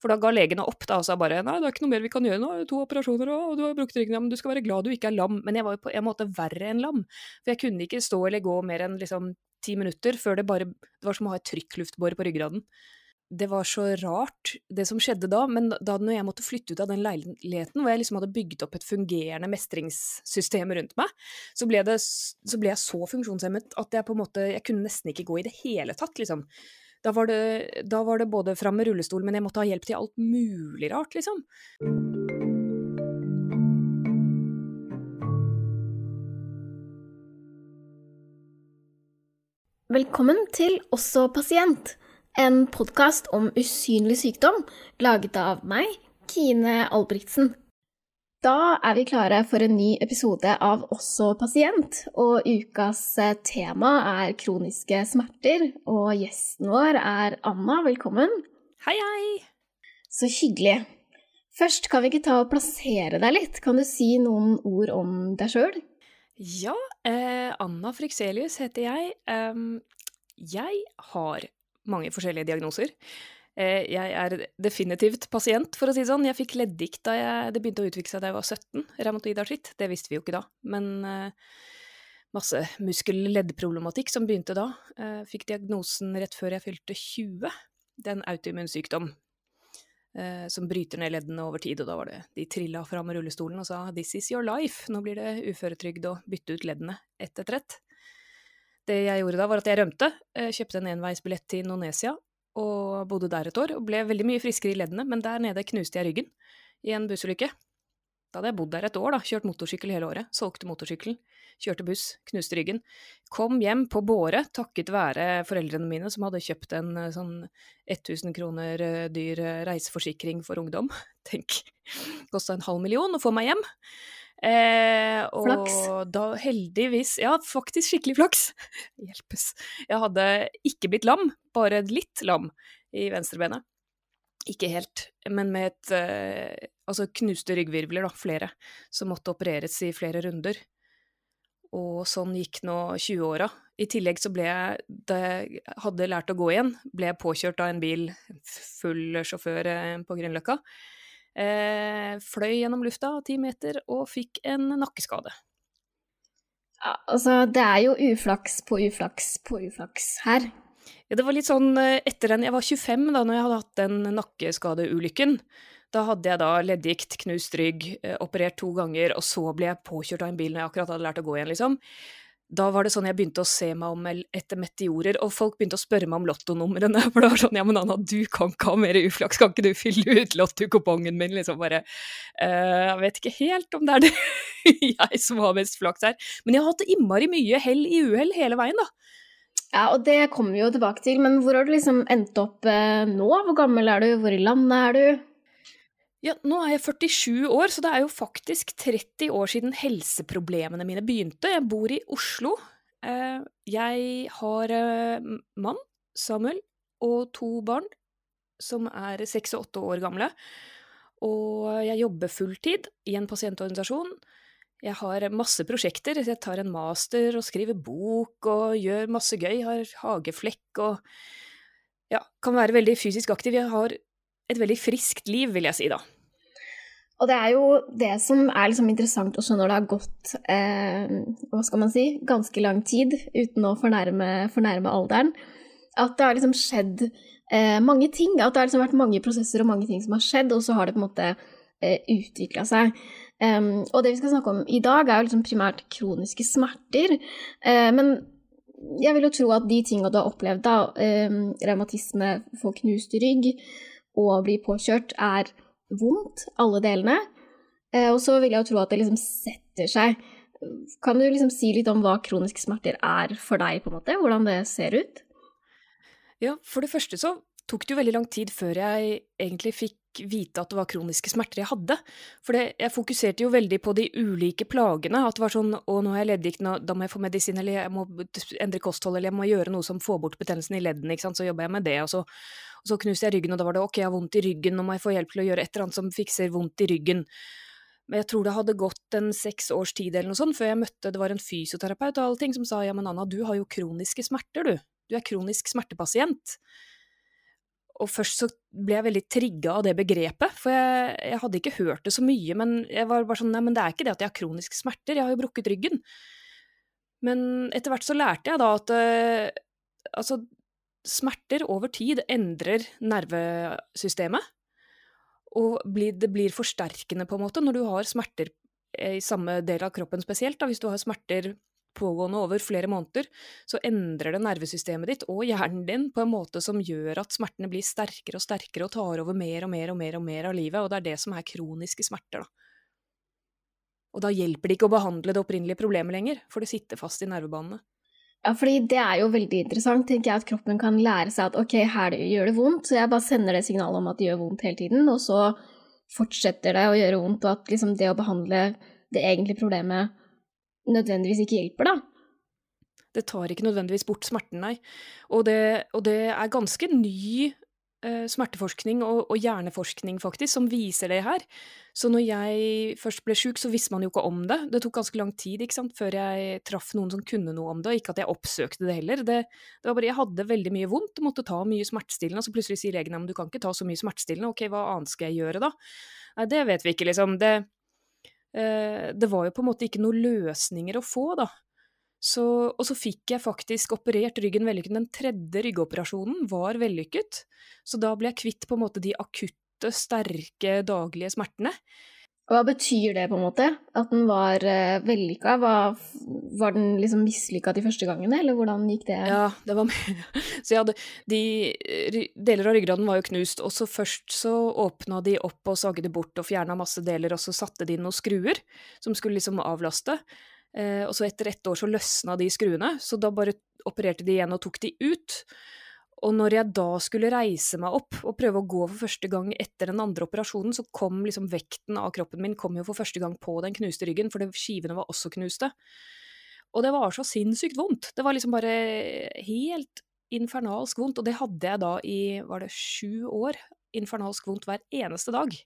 For da ga legene opp da, og sa bare nei, det er ikke noe mer vi kan gjøre nå, to operasjoner og du har brukt ryggen, ja, men du skal være glad du ikke er lam. Men jeg var jo på en måte verre enn lam, for jeg kunne ikke stå eller gå mer enn liksom ti minutter før det bare Det var som å ha et trykkluftbår på ryggraden det var så rart, det som skjedde da, men da når jeg måtte flytte ut av den leiligheten, hvor jeg liksom hadde bygd opp et fungerende mestringssystem rundt meg, så ble, det, så ble, jeg så funksjonshemmet at jeg på en måte Jeg kunne nesten ikke gå i det hele tatt, liksom. Da var det, da var det både fram med rullestol, men jeg måtte ha hjelp til alt mulig rart, liksom. Velkommen til Også pasient en podkast om usynlig sykdom, laget av meg, Kine Albrigtsen. Da er vi klare for en ny episode av Også pasient, og ukas eh, tema er kroniske smerter. Og gjesten vår er Anna. Velkommen. Hei, hei. Så hyggelig. Først kan vi ikke ta og plassere deg litt? Kan du si noen ord om deg sjøl? Ja, eh, Anna Frykselius heter jeg. Um, jeg har mange forskjellige diagnoser. Eh, jeg er definitivt pasient, for å si det sånn. Jeg fikk leddgikt da jeg, det begynte å utvikle seg da jeg var 17. Reumatoid artritt. Det visste vi jo ikke da. Men uh, masse muskel-leddproblematikk som begynte da. Uh, fikk diagnosen rett før jeg fylte 20. Det er en autoimmun sykdom som bryter ned leddene over tid. Og da var det de trilla fram med rullestolen og sa 'this is your life', nå blir det uføretrygd å bytte ut leddene ett etter ett. Det jeg gjorde da, var at jeg rømte, eh, kjøpte en enveisbillett til Indonesia og bodde der et år. Og ble veldig mye friskere i leddene, men der nede knuste jeg ryggen i en bussulykke. Da hadde jeg bodd der et år, da, kjørt motorsykkel hele året, solgte motorsykkelen, kjørte buss, knuste ryggen. Kom hjem på båre takket være foreldrene mine som hadde kjøpt en eh, sånn 1000 kroner eh, dyr reiseforsikring for ungdom. Tenk, kosta en halv million å få meg hjem. Eh, og flaks. da heldigvis Ja, faktisk skikkelig flaks. Hjelpes. Jeg hadde ikke blitt lam, bare litt lam i venstrebenet. Ikke helt, men med et eh, Altså knuste ryggvirvler, da, flere, som måtte opereres i flere runder. Og sånn gikk nå 20-åra. I tillegg så ble jeg, da jeg hadde lært å gå igjen, ble jeg påkjørt av en bil, full sjåfør eh, på Grünerløkka. Eh, fløy gjennom lufta ti meter og fikk en nakkeskade. Ja, altså, det er jo uflaks på uflaks på uflaks her. Ja, det var litt sånn eh, etter den Jeg var 25 da når jeg hadde hatt den nakkeskadeulykken. Da hadde jeg da leddgikt, knust rygg, eh, operert to ganger, og så ble jeg påkjørt av en bil når jeg akkurat hadde lært å gå igjen, liksom da var det sånn jeg begynte å se meg om etter meteorer, og folk begynte å spørre meg om lottonumrene. For det var sånn ja, men Anna, du kan ikke ha mer uflaks, kan ikke du fylle ut lottokupongen min? Liksom bare uh, Jeg vet ikke helt om det er det jeg som har mest flaks her. Men jeg har hatt innmari mye hell i uhell hele veien, da. Ja, og det kommer vi jo tilbake til, men hvor har du liksom endt opp uh, nå? Hvor gammel er du, hvor i landet er du? Ja, nå er jeg 47 år, så det er jo faktisk 30 år siden helseproblemene mine begynte. Jeg bor i Oslo. Eh, jeg har eh, mann, Samuel, og to barn som er seks og åtte år gamle. Og jeg jobber fulltid i en pasientorganisasjon. Jeg har masse prosjekter. Jeg tar en master og skriver bok og gjør masse gøy. Har hageflekk og ja, kan være veldig fysisk aktiv. Jeg har et veldig friskt liv, vil jeg si da. Og det er jo det som er liksom interessant også når det har gått eh, hva skal man si, ganske lang tid uten å fornærme, fornærme alderen. At det har liksom skjedd eh, mange ting. At det har liksom vært mange prosesser og mange ting som har skjedd, og så har det på en måte eh, utvikla seg. Um, og det vi skal snakke om i dag, er jo liksom primært kroniske smerter. Uh, men jeg vil jo tro at de tingene du har opplevd, da, um, revmatisme, få knust rygg, og bli påkjørt, er vondt, alle delene. Eh, og så vil jeg jo tro at det liksom setter seg. Kan du liksom si litt om hva kroniske smerter er for deg, på en måte? Hvordan det ser ut? Ja, for det første så tok det jo veldig lang tid før jeg egentlig fikk vite at det var kroniske smerter jeg hadde. For det, jeg fokuserte jo veldig på de ulike plagene. At det var sånn å, nå har jeg leddgikt, da må jeg få medisin, eller jeg må endre kosthold, eller jeg må gjøre noe som får bort betennelsen i leddene, ikke sant. Så jobba jeg med det, og så, og så knuste jeg ryggen, og da var det ok, jeg har vondt i ryggen, nå må jeg få hjelp til å gjøre et eller annet som fikser vondt i ryggen. Men jeg tror det hadde gått en seks års tid eller noe sånt før jeg møtte, det var en fysioterapeut og alle ting som sa ja, men Anna, du har jo kroniske smerter, du. Du er kronisk smertepasient. og først så ble jeg veldig trigga av det begrepet, for jeg, jeg, hadde ikke hørt det så mye. Men jeg var bare sånn Nei, men det er ikke det at jeg har kroniske smerter, jeg har jo brukket ryggen. Men etter hvert så lærte jeg da at uh, altså, smerter over tid endrer nervesystemet. Og det blir forsterkende, på en måte, når du har smerter i samme del av kroppen spesielt. Da. Hvis du har smerter pågående over flere måneder, så endrer det nervesystemet ditt og hjernen din på en måte som gjør at smertene blir sterkere og sterkere og tar over mer og mer og mer og mer av livet, og det er det som er kroniske smerter, da. Og da hjelper det ikke å behandle det opprinnelige problemet lenger, for det sitter fast i nervebanene. Ja, fordi det er jo veldig interessant, tenker jeg, at kroppen kan lære seg at ok, her gjør det vondt, så jeg bare sender det signalet om at det gjør vondt hele tiden, og så fortsetter det å gjøre vondt, og at liksom det å behandle det egentlige problemet nødvendigvis ikke hjelper, da. Det tar ikke nødvendigvis bort smerten, nei. Og det, og det er ganske ny smerteforskning og, og, hjerneforskning, faktisk, som viser det her. Så når jeg først ble sjuk, så visste man jo ikke om det. Det tok ganske lang tid ikke sant, før jeg traff noen som kunne noe om det, og ikke at jeg oppsøkte det heller. Det, det var bare, Jeg hadde veldig mye vondt måtte ta mye smertestillende, og så plutselig sier legen at du kan ikke ta så mye smertestillende, ok, hva annet skal jeg gjøre da? Nei, det vet vi ikke, liksom. Det, Eh, det var jo på en måte ikke noen løsninger å få, da. Så, og så fikk jeg faktisk operert ryggen vellykket. Den tredje ryggoperasjonen var vellykket, så da ble jeg kvitt på en måte de akutte, sterke, daglige smertene. Hva betyr det, på en måte? At den var uh, vellykka? Var, var den liksom mislykka de første gangene, eller hvordan gikk det? Ja, det var Så jeg hadde de, Deler av ryggraden var jo knust, og så først så åpna de opp og sagde bort og fjerna masse deler, og så satte de inn noen skruer som skulle liksom avlaste. Eh, og så etter ett år så løsna de skruene, så da bare opererte de igjen og tok de ut. Og når jeg da skulle reise meg opp og prøve å gå for første gang etter den andre operasjonen, så kom liksom vekten av kroppen min kom jo for første gang på den knuste ryggen, for skivene var også knuste. Og det var så sinnssykt vondt. Det var liksom bare helt infernalsk vondt, og det hadde jeg da i, var det sju år? Infernalsk vondt hver eneste dag.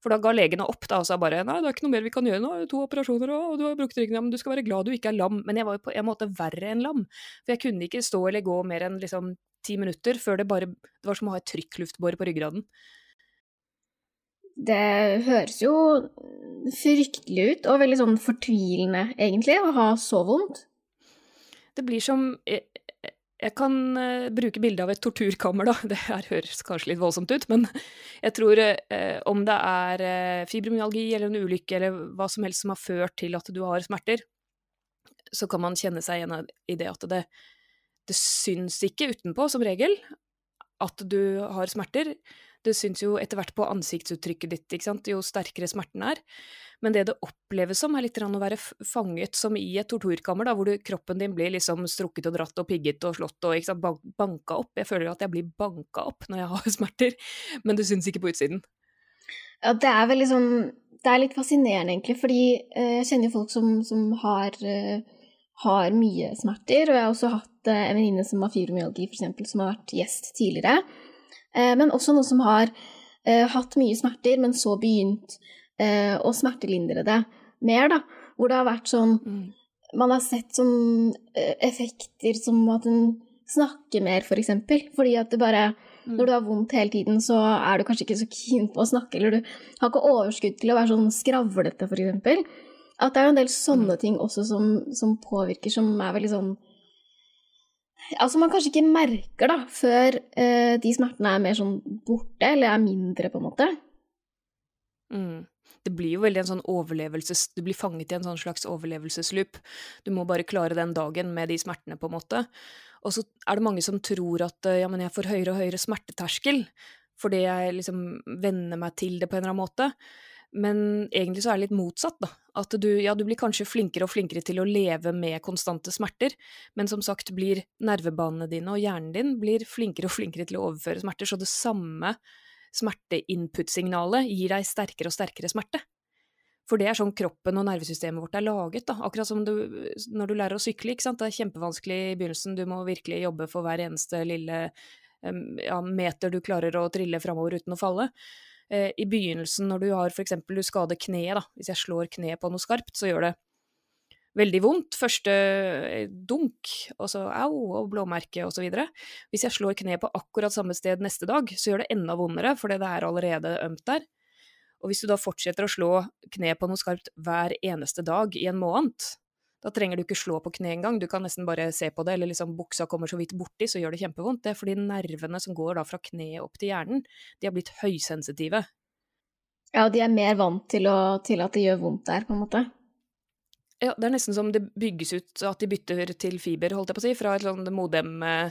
For da ga legene opp da, og sa bare nei, det er ikke noe mer vi kan gjøre nå, to operasjoner og du har brukt ryggen, ja, men du skal være glad du ikke er lam. Men jeg var jo på en måte verre enn lam, for jeg kunne ikke stå eller gå mer enn liksom ti minutter før det bare Det var som å ha et trykkluftbår på ryggraden. Det høres jo fryktelig ut, og veldig sånn fortvilende, egentlig, å ha så vondt. Det blir som jeg kan uh, bruke bilde av et torturkammer, da. Det her høres kanskje litt voldsomt ut, men jeg tror uh, om det er uh, fibromyalgi eller en ulykke eller hva som helst som har ført til at du har smerter, så kan man kjenne seg igjen i det at det, det syns ikke utenpå, som regel, at du har smerter. Det syns jo etter hvert på ansiktsuttrykket ditt, ikke sant, jo sterkere smerten er. Men det det oppleves som, er litt å være fanget som i et torturkammer, da, hvor du, kroppen din blir liksom strukket og dratt og pigget og slått og sant, banka opp. Jeg føler at jeg blir banka opp når jeg har smerter, men det syns ikke på utsiden. Ja, det er vel liksom Det er litt fascinerende, egentlig, fordi eh, jeg kjenner folk som, som har, eh, har mye smerter, og jeg har også hatt eh, en venninne som har fibromyalgi, f.eks., som har vært gjest tidligere. Eh, men også noen som har eh, hatt mye smerter, men så begynt eh, å smertelindre det mer, da. Hvor det har vært sånn mm. Man har sett sånn effekter som at en snakker mer, for eksempel. Fordi at det bare mm. Når du har vondt hele tiden, så er du kanskje ikke så keen på å snakke, eller du har ikke overskudd til å være sånn skravlete, eksempel. At det er en del sånne mm. ting også som, som påvirker, som er veldig sånn Altså man kanskje ikke merker da, før uh, de smertene er mer sånn borte, eller er mindre, på en måte. Mm. Det blir jo veldig en sånn overlevelses... Du blir fanget i en sånn slags overlevelsesloop. Du må bare klare den dagen med de smertene, på en måte. Og så er det mange som tror at ja, men jeg får høyere og høyere smerteterskel fordi jeg liksom venner meg til det på en eller annen måte. Men egentlig så er det litt motsatt, da. At du, ja, du blir kanskje flinkere og flinkere til å leve med konstante smerter, men som sagt blir nervebanene dine og hjernen din blir flinkere og flinkere til å overføre smerter, så det samme smerteinput-signalet gir deg sterkere og sterkere smerte. For det er sånn kroppen og nervesystemet vårt er laget. da. Akkurat som du, når du lærer å sykle. ikke sant? Det er kjempevanskelig i begynnelsen, du må virkelig jobbe for hver eneste lille ja, meter du klarer å trille framover uten å falle. Eh, i begynnelsen når du har f.eks. du skader kneet, da, hvis jeg slår kneet på noe skarpt, så gjør det veldig vondt, første dunk, og så au, og blåmerke og så videre. Hvis jeg slår kneet på akkurat samme sted neste dag, så gjør det enda vondere, fordi det er allerede ømt der. Og hvis du da fortsetter å slå kneet på noe skarpt hver eneste dag i en måned, da trenger du ikke slå på kne engang, du kan nesten bare se på det, eller liksom buksa kommer så vidt borti, så gjør det kjempevondt. Det er fordi nervene som går da fra kneet opp til hjernen, de har blitt høysensitive. Ja, de er mer vant til, å, til at det gjør vondt der, på en måte. Ja, det er nesten som det bygges ut at de bytter til fiber, holdt jeg på å si, fra et sånt modem eh,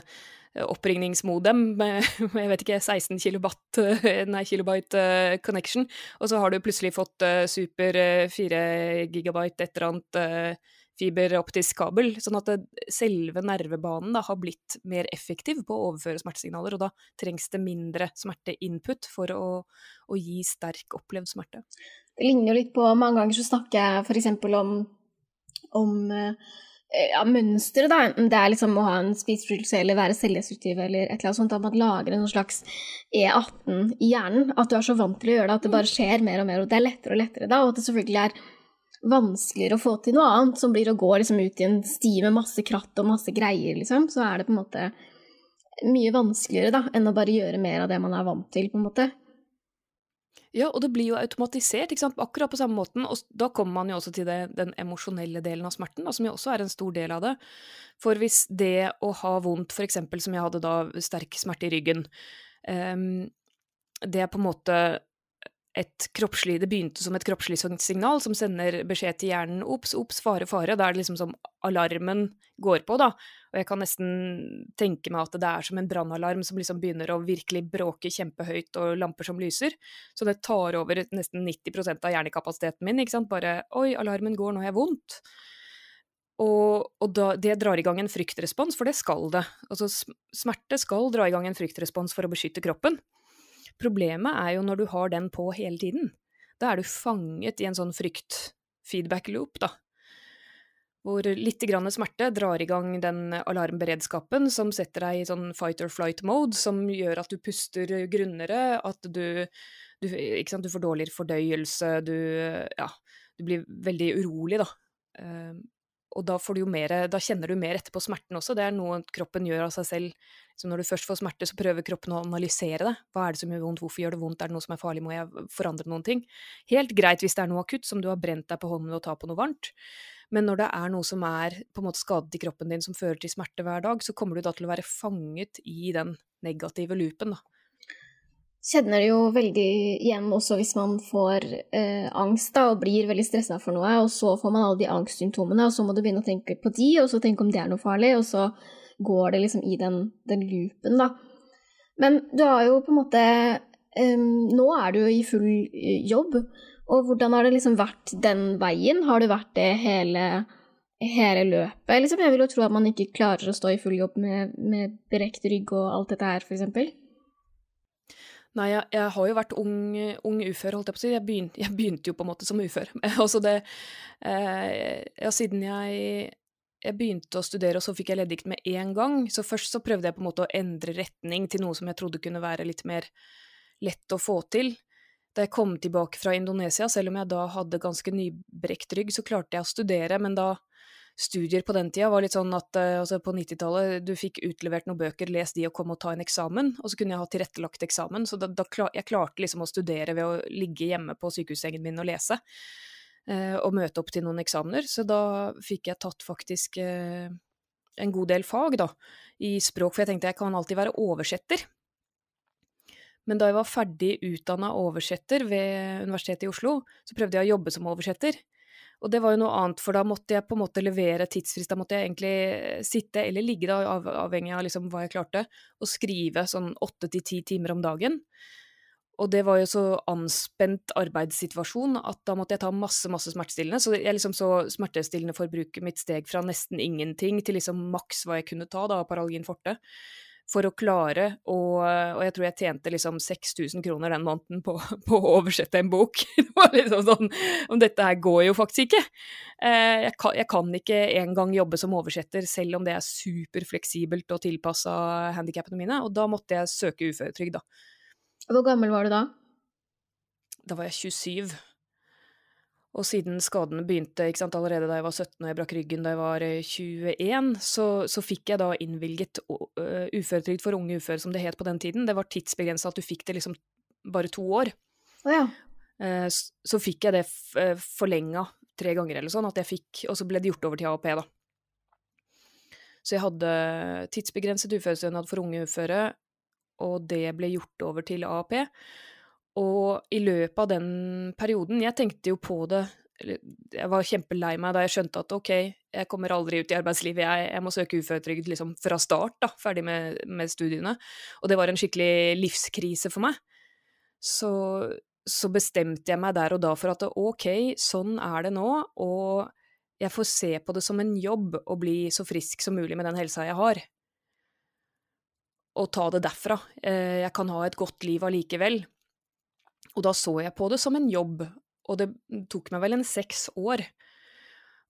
oppringningsmodem med, jeg vet ikke, 16 kilobatt, eh, nei, kilobyte uh, connection, og så har du plutselig fått super uh, 4 gigabyte et eller annet fiberoptisk kabel, sånn at selve nervebanen da, har blitt mer effektiv på å overføre smertesignaler, og da trengs det mindre smerteinput for å, å gi sterk opplevd smerte. Det ligner jo litt på Mange ganger så snakker jeg f.eks. om, om ja, mønsteret, da. Enten det er liksom å ha en spiseforstyrrelse eller være selvdestruktiv eller et eller annet sånt, at man lager en slags E18 i hjernen. At du er så vant til å gjøre det at det bare skjer mer og mer, og det er lettere og lettere da. Og at det selvfølgelig er vanskeligere å få til noe annet, som blir å gå liksom ut i en sti med masse kratt og masse greier, liksom, så er det på en måte mye vanskeligere da, enn å bare gjøre mer av det man er vant til, på en måte. Ja, og det blir jo automatisert, ikke sant? akkurat på samme måten. Og da kommer man jo også til det, den emosjonelle delen av smerten, da, som jo også er en stor del av det. For hvis det å ha vondt, for eksempel som jeg hadde da, sterk smerte i ryggen, um, det er på en måte et kroppslig Det begynte som et kroppslig signal som sender beskjed til hjernen ops, ops, fare, fare. Da er det liksom som alarmen går på, da. Og jeg kan nesten tenke meg at det er som en brannalarm som liksom begynner å virkelig bråke kjempehøyt, og lamper som lyser. Så det tar over nesten 90% av hjernekapasiteten min, ikke sant. Bare oi, alarmen går, nå har jeg vondt. Og, og da, det drar i gang en fryktrespons, for det skal det. Altså smerte skal dra i gang en fryktrespons for å beskytte kroppen. Problemet er jo når du har den på hele tiden. Da er du fanget i en sånn frykt-feedback-loop, da. Hvor litt grann smerte drar i gang den alarmberedskapen som setter deg i sånn fight or flight-mode, som gjør at du puster grunnere, at du, du, sant, du får dårligere fordøyelse, du, ja, du blir veldig urolig, da. Og da, mer, da, kjenner du mer etterpå smerten også. Det er noe kroppen gjør av seg selv. Så når du først får smerte, så prøver kroppen å analysere det. Hva er det som gjør vondt, hvorfor gjør det vondt, er det noe som er farlig, må jeg forandre noen ting? Helt greit hvis det er noe akutt, som du har brent deg på hånden ved å ta på noe varmt. Men når det er noe som er på en måte skadet i kroppen din, som fører til smerte hver dag, så kommer du da til å være fanget i den negative loopen, da kjenner det jo veldig igjen også hvis man får eh, angst da, og blir veldig stressa for noe, og så får man alle de angstsymptomene, og så må du begynne å tenke på de, og så tenke om det er noe farlig, og så går det liksom i den, den loopen, da. Men du har jo på en måte eh, Nå er du i full eh, jobb, og hvordan har det liksom vært den veien? Har det vært det hele, hele løpet? Liksom, jeg vil jo tro at man ikke klarer å stå i full jobb med, med berekt rygg og alt dette her, eksempel. Nei, jeg, jeg, har jo vært ung, ung, ufør, holdt jeg på å si. Jeg begynte, jeg begynte jo på en måte som ufør. altså det eh, Ja, siden jeg, jeg begynte å studere, og så fikk jeg leddgikt med en gang. Så først så prøvde jeg på en måte å endre retning til noe som jeg trodde kunne være litt mer lett å få til. Da jeg kom tilbake fra Indonesia, selv om jeg da hadde ganske nybrekt rygg, så klarte jeg å studere, men da studier på den tida var litt sånn at uh, altså på 90-tallet du fikk utlevert noen bøker, les de og kom og ta en eksamen, og så kunne jeg ha tilrettelagt eksamen. Så da, da klar, jeg klarte liksom å studere ved å ligge hjemme på sykehussengen min og lese. Eh, og møte opp til noen eksamener. Så da fikk jeg tatt faktisk eh, en god del fag, da, i språk, for jeg tenkte jeg kan alltid være oversetter. Men da jeg var ferdig utdanna oversetter ved Universitetet i Oslo, så prøvde jeg å jobbe som oversetter. Og det var jo noe annet, for da måtte jeg på en måte levere tidsfrist. Da måtte jeg egentlig sitte eller ligge, da, av, avhengig av liksom hva jeg klarte, og skrive sånn åtte til ti timer om dagen. Og det var jo så anspent arbeidssituasjon at da måtte jeg ta masse masse smertestillende. Så jeg liksom så smertestillende forbruket mitt steg fra nesten ingenting til liksom maks hva jeg kunne ta da, av Paralgin forte for å klare å Og jeg tror jeg tjente liksom 6000 kroner den måneden på, på, å oversette en bok. Det var liksom sånn Om dette her går jo faktisk ikke. Eh, jeg kan, jeg kan ikke engang jobbe som oversetter, selv om det er superfleksibelt og tilpassa handikappene mine. Og da måtte jeg søke uføretrygd, da. Hvor gammel var du da? Da var jeg 27. Og siden skadene begynte sant, allerede da jeg var 17 og jeg brakk ryggen da jeg var 21, eh, så, så fikk jeg da innvilget uføretrygd for unge uføre, som det het på den tiden. Det var tidsbegrensa at du fikk det liksom bare to år. Oh, ja. uh, så, fikk jeg det forlenga tre ganger eller sånn, at jeg fikk, og så ble det gjort over til AAP, da. Så jeg hadde tidsbegrenset uførestønad for unge uføre, og det ble gjort over til AAP. Og i løpet av den perioden Jeg tenkte jo på det Jeg var kjempelei meg da jeg skjønte at ok, jeg kommer aldri ut i arbeidslivet, jeg, jeg må søke uføretrygd liksom fra start, da, ferdig med, med, studiene. Og det var en skikkelig livskrise for meg. Så, så bestemte jeg meg der og da for at ok, sånn er det nå, og jeg får se på det som en jobb å bli så frisk som mulig med den helsa jeg har. Og ta det derfra. Eh, jeg kan ha et godt liv allikevel. Og da så jeg på det som en jobb, og det tok meg vel en seks år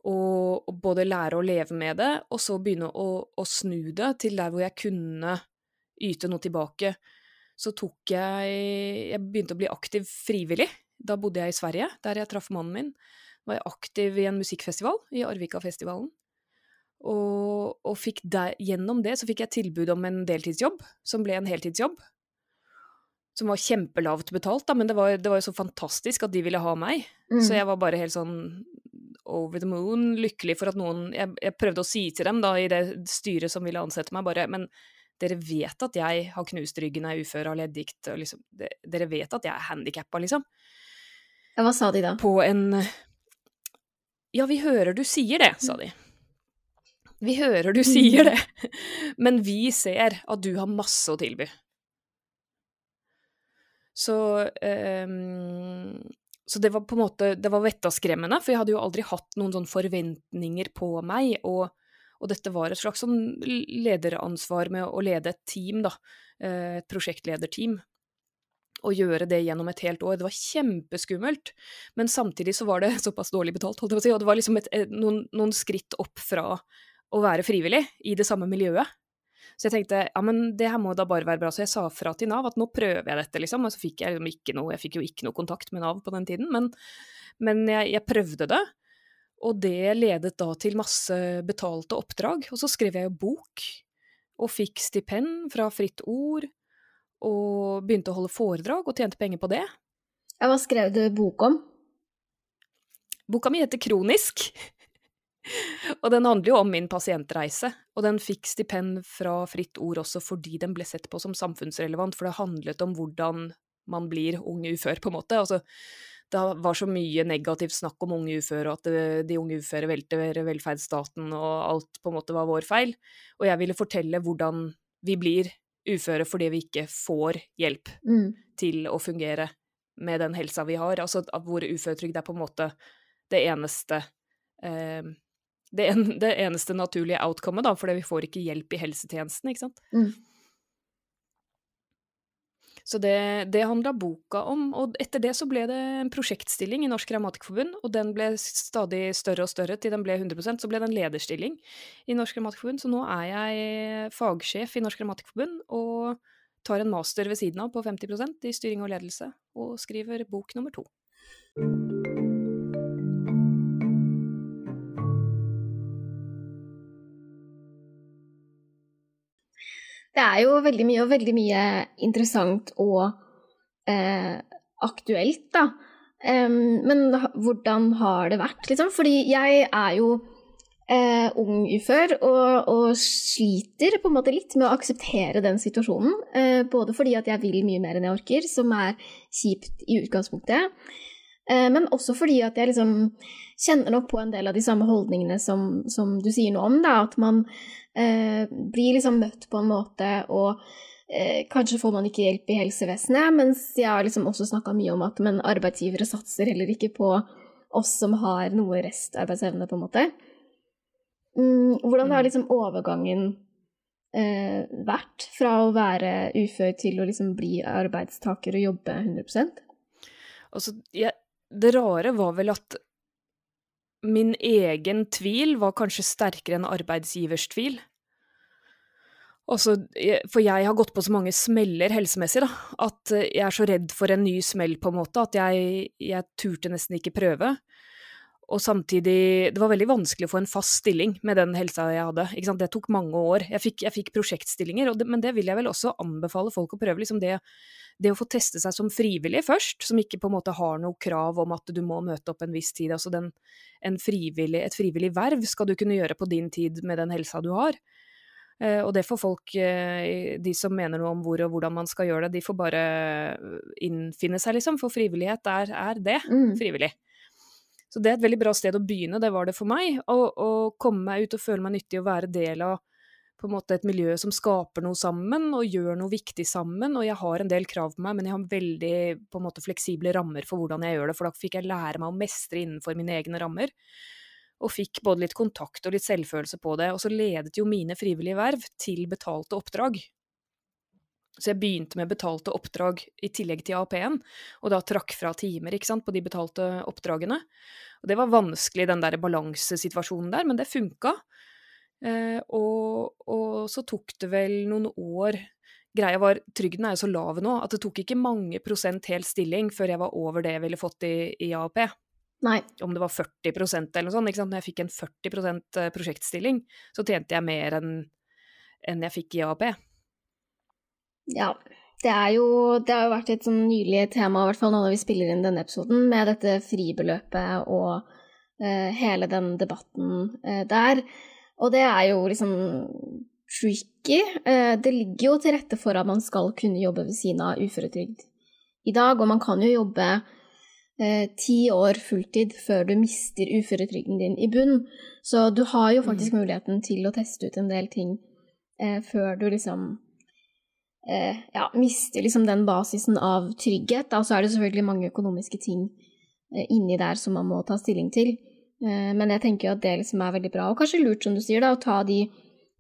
å både lære å leve med det, og så begynne å, å, snu det til der hvor jeg kunne yte noe tilbake. Så tok jeg Jeg begynte å bli aktiv frivillig. Da bodde jeg i Sverige, der jeg traff mannen min. Var jeg aktiv i en musikkfestival, i Arvikafestivalen. Og, og der, gjennom det så fikk jeg tilbud om en deltidsjobb, som ble en heltidsjobb som var kjempelavt betalt, da, men det var, det var, jo så fantastisk at de ville ha meg. Mm. Så jeg var bare helt sånn over the moon, lykkelig for at noen jeg, jeg, prøvde å si til dem da, i det styret som ville ansette meg, bare Men dere vet at jeg har knust ryggen, er ufør, har leddgikt og liksom Dere vet at jeg er handikappa, liksom. Ja, hva sa de da? På en Ja, vi hører du sier det, sa de. Vi hører du sier det, men vi ser at du har masse å tilby. Så, um, så det var på en måte Det var vettaskremmende, for jeg hadde jo aldri hatt noen sånne forventninger på meg. Og, og dette var et slags sånn lederansvar med å lede et team, da. Eh, et prosjektlederteam. Å gjøre det gjennom et helt år. Det var kjempeskummelt. Men samtidig så var det såpass dårlig betalt, holdt jeg på å si. Og det var liksom et, noen, noen skritt opp fra å være frivillig i det samme miljøet. Så jeg tenkte ja, men det her må da bare være bra. Så jeg sa fra til Nav at nå prøver jeg dette, liksom. Og så fikk jeg liksom ikke noe Jeg fikk jo ikke noe kontakt med Nav på den tiden, men, men jeg, jeg, prøvde det. Og det ledet da til masse betalte oppdrag. Og så skrev jeg jo bok, og fikk stipend fra Fritt Ord, og begynte å holde foredrag og tjente penger på det. Ja, hva skrev du bok om? Boka mi heter Kronisk. og den handler jo om min pasientreise, og den fikk stipend fra Fritt Ord også fordi den ble sett på som samfunnsrelevant, for det handlet om hvordan man blir ung ufør, på en måte. Altså, det var så mye negativt snakk om unge uføre, og at eh, de unge uføre velter velferdsstaten, og alt på en måte var vår feil. Og jeg ville fortelle hvordan vi blir uføre fordi vi ikke får hjelp mm. til å fungere med den helsa vi har. Altså hvor uføretrygd er på en måte det eneste eh, det, en, det eneste naturlige outcomet, da, fordi vi får ikke hjelp i helsetjenesten, ikke sant. Mm. Så det, det handla boka om, og etter det så ble det en prosjektstilling i Norsk Grammatikkforbund, og den ble stadig større og større til den ble 100% så ble det en lederstilling i Norsk Grammatikkforbund, så nå er jeg fagsjef i Norsk Grammatikkforbund og tar en master ved siden av på 50% i styring og ledelse, og skriver bok nummer to. Det er jo veldig mye og veldig mye interessant og eh, aktuelt, da. Um, men hvordan har det vært, liksom? Fordi jeg er jo eh, ung ufør og, og, sliter på en måte litt med å akseptere den situasjonen. Eh, både fordi at jeg vil mye mer enn jeg orker, som er kjipt i utgangspunktet. Eh, men også fordi at jeg liksom kjenner nok på en del av de samme holdningene som, som du sier noe om. Da, at man blir liksom møtt på en måte, og eh, kanskje får man ikke hjelp i helsevesenet. Mens jeg har liksom også snakka mye om at men arbeidsgivere satser heller ikke på oss som har noe restarbeidsevne, på en måte. Mm, hvordan har mm. liksom overgangen eh, vært fra å være ufør til å liksom bli arbeidstaker og jobbe 100 Altså, jeg, det rare var vel at min egen tvil var kanskje sterkere enn arbeidsgivers tvil. Så, for jeg har gått på så mange smeller helsemessig, da, at jeg er så redd for en ny smell, på en måte, at jeg, jeg turte nesten ikke prøve. Og samtidig Det var veldig vanskelig å få en fast stilling med den helsa jeg hadde. Det tok mange år. Jeg fikk, jeg fikk prosjektstillinger, det, men det vil jeg vel også anbefale folk å prøve. Liksom det, det, å få teste seg som frivillig først, som ikke på en måte har noe krav om at du må møte opp en viss tid. Altså den, frivillig, et frivillig verv skal du kunne gjøre på din tid med den helsa du har. Eh, og det får folk, eh, de som mener noe om hvor og hvordan man skal gjøre det, de får bare innfinne seg, liksom. For frivillighet er, er det. Mm. Frivillig. Så det er et veldig bra sted å begynne, det var det for meg. Å komme meg ut og føle meg nyttig og være del av på en måte et miljø som skaper noe sammen og gjør noe viktig sammen. Og jeg har en del krav på meg, men jeg har veldig på en måte fleksible rammer for hvordan jeg gjør det, for da fikk jeg lære meg å mestre innenfor mine egne rammer. Og fikk både litt kontakt og litt selvfølelse på det. Og så ledet jo mine frivillige verv til betalte oppdrag. Så jeg begynte med betalte oppdrag i tillegg til AAP-en, og da trakk fra timer ikke sant, på de betalte oppdragene. Og det var vanskelig, den der balansesituasjonen der, men det funka. Eh, og, og, så tok det vel noen år Greia var, trygden er jo så lav nå at det tok ikke mange prosent hel stilling før jeg var over det jeg ville fått i, i AAP. Nei. Om det var 40% eller noe sånt. Ikke sant? Når jeg fikk en 40 eh, prosjektstilling, så tjente jeg mer enn en jeg fikk i AAP. Ja. Det, jo, det har jo vært et sånn nylig tema, i hvert fall nå når vi spiller inn denne episoden, med dette fribeløpet og uh, hele den debatten uh, der. Og det er jo liksom tricky. Uh, det ligger jo til rette for at man skal kunne jobbe ved siden av uføretrygd i dag, og man kan jo jobbe ti år fulltid før du mister uføretrygden din i bunn. Så du har jo faktisk mm. muligheten til å teste ut en del ting før du liksom eh, ja, mister liksom den basisen av trygghet. Og så er det selvfølgelig mange økonomiske ting eh, inni der som man må ta stilling til. Eh, men jeg tenker jo at det liksom er veldig bra, og kanskje lurt, som du sier, da, å ta de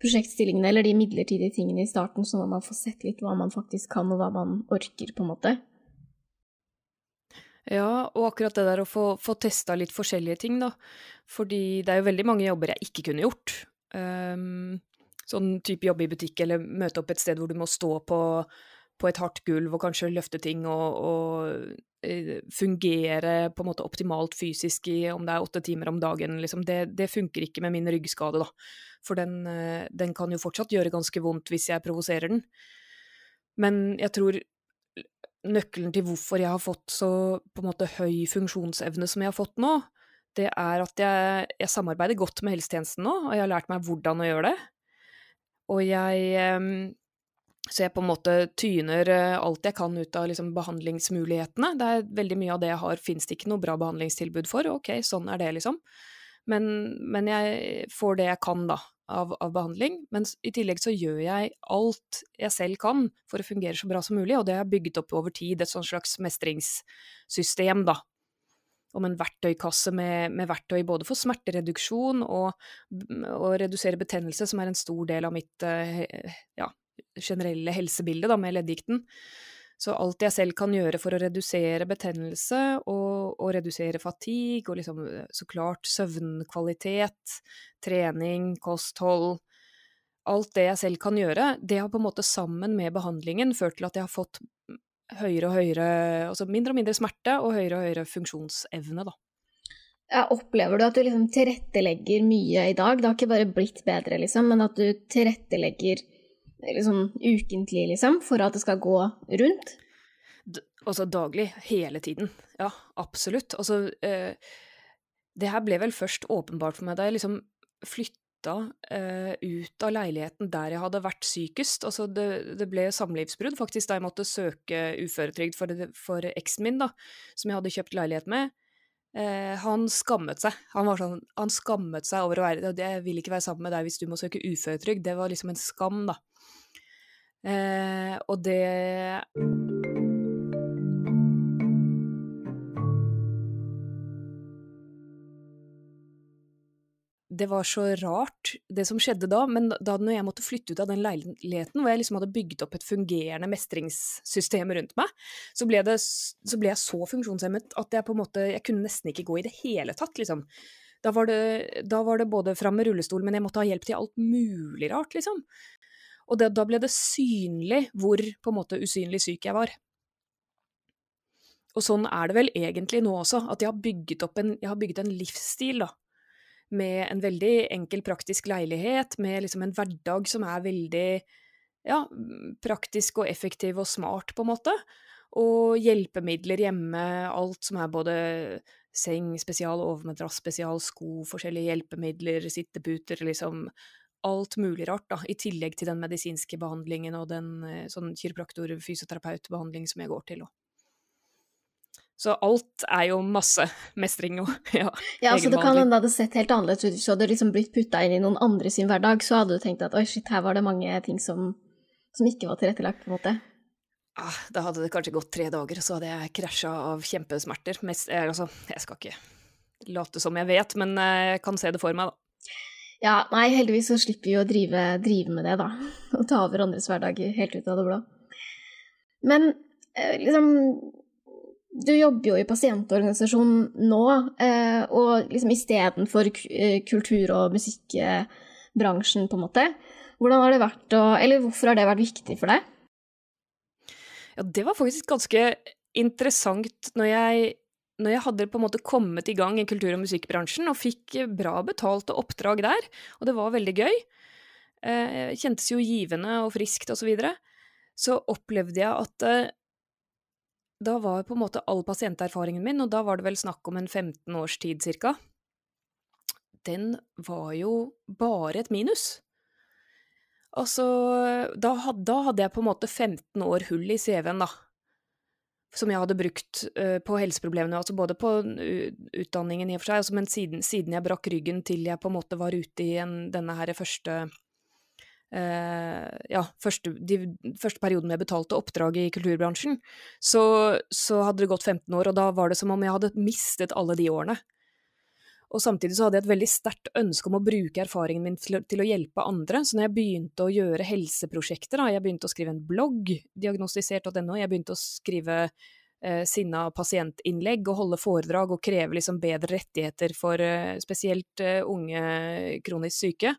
prosjektstillingene eller de midlertidige tingene i starten, sånn at man får sett litt hva man faktisk kan, og hva man orker, på en måte. Ja, og akkurat det der å få, få testa litt forskjellige ting, da. Fordi det er jo veldig mange jobber jeg ikke kunne gjort. Um, sånn type jobbe i butikk eller møte opp et sted hvor du må stå på, på et hardt gulv og kanskje løfte ting og, og eh, fungere på en måte optimalt fysisk i om det er åtte timer om dagen, liksom. det, det, funker ikke med min ryggskade, da. For den, eh, den kan jo fortsatt gjøre ganske vondt hvis jeg provoserer den. Men jeg tror nøkkelen til hvorfor jeg har fått så på en måte høy funksjonsevne som jeg har fått nå, det er at jeg, jeg samarbeider godt med helsetjenesten nå, og jeg har lært meg hvordan å gjøre det. Og jeg Så jeg på en måte tyner eh, alt jeg kan ut av liksom behandlingsmulighetene. Det er veldig mye av det jeg har, fins det ikke noe bra behandlingstilbud for. Ok, sånn er det, liksom. Men, men jeg får det jeg kan, da, av, av, behandling. Men i tillegg så gjør jeg alt jeg selv kan for å fungere så bra som mulig, og det har jeg bygget opp over tid, et sånt slags mestringssystem, da, om en verktøykasse med, med, verktøy både for smertereduksjon og å redusere betennelse, som er en stor del av mitt eh, ja, generelle helsebilde da, med leddgikten. Så alt jeg selv kan gjøre for å redusere betennelse og, og redusere fatigue, og liksom så klart søvnkvalitet, trening, kosthold Alt det jeg selv kan gjøre, det har på en måte sammen med behandlingen ført til at jeg har fått høyere og høyere Altså mindre og mindre smerte og høyere og høyere funksjonsevne, da. Ja, opplever du at du liksom tilrettelegger mye i dag? Det har ikke bare blitt bedre, liksom, men at du tilrettelegger liksom ukentlig, liksom, for at det skal gå rundt? Altså daglig. Hele tiden. Ja, absolutt. Altså eh, Det her ble vel først åpenbart for meg da jeg liksom flytta eh, ut av leiligheten der jeg hadde vært sykest. Altså det, det ble samlivsbrudd faktisk da jeg måtte søke uføretrygd for, for eksen min, da, som jeg hadde kjøpt leilighet med. Eh, han skammet seg. Han, var sånn, han skammet seg over å være Jeg vil ikke være sammen med deg hvis du må søke uføretrygd. Det var liksom en skam, da. Eh, og det det var så rart, det som skjedde da. Men da når jeg måtte flytte ut av den leiligheten, hvor jeg liksom hadde bygd opp et fungerende mestringssystem rundt meg, så ble, det, så ble, jeg så funksjonshemmet at jeg på en måte Jeg kunne nesten ikke gå i det hele tatt, liksom. Da var det, da var det både fram med rullestol, men jeg måtte ha hjelp til alt mulig rart, liksom. Og det, da ble det synlig hvor på en måte usynlig syk jeg var. Og sånn er det vel egentlig nå også, at jeg har bygget en, jeg har bygget en livsstil, da. Med en veldig enkel, praktisk leilighet, med liksom en hverdag som er veldig ja, praktisk og effektiv og smart, på en måte. Og hjelpemidler hjemme, alt som er både seng spesial, overmadrass spesial, sko, forskjellige hjelpemidler, sitteputer, liksom alt mulig rart, da, i tillegg til den medisinske behandlingen og den eh, sånn kiropraktor-fysioterapeutbehandling som jeg går til òg. Så alt er jo masse mestring og ja, ja altså det kan hende det hadde sett helt annerledes ut hvis du hadde liksom blitt putta inn i noen andre sin hverdag, så hadde du tenkt at oi, shit, her var det mange ting som, som ikke var tilrettelagt, på en måte. Ah, da hadde det kanskje gått tre dager, så hadde jeg krasja av kjempesmerter. Mest, jeg, altså, jeg skal ikke late som jeg vet, men jeg kan se det for meg, da. Ja, nei, heldigvis så slipper vi å drive, drive med det, da. Og ta over andres hverdag helt ut av det blå. Men eh, liksom du jobber jo i pasientorganisasjonen nå, eh, og liksom istedenfor eh, kultur- og musikkbransjen, på en måte. Hvordan har det vært å Eller hvorfor har det vært viktig for deg? Ja, det var faktisk ganske interessant når jeg, når jeg hadde på en måte kommet i gang i kultur- og musikkbransjen og fikk bra betalte oppdrag der, og det var veldig gøy. Eh, kjentes jo givende og friskt og så videre. Så opplevde jeg at da var på en måte all pasienterfaringen min, og da var det vel snakk om en 15 års tid cirka, den var jo bare et minus. Altså, da, da hadde jeg på en måte 15 år hull i CV-en, da. Som jeg hadde brukt uh, på helseproblemene, altså både på utdanningen i og for seg, altså, men siden, siden, jeg brakk ryggen til jeg på en måte var ute i en, denne her første Uh, ja, første, de første perioden med betalte oppdrag i kulturbransjen, så, så, hadde det gått 15 år, og da var det som om jeg hadde mistet alle de årene. Og samtidig så hadde jeg et veldig sterkt ønske om å bruke erfaringen min til, til, å hjelpe andre, så når jeg begynte å gjøre helseprosjekter, da, jeg begynte å skrive en blogg, diagnostisert.no, jeg begynte å skrive eh, sinna pasientinnlegg og holde foredrag og kreve liksom bedre rettigheter for eh, spesielt eh, unge kronisk syke,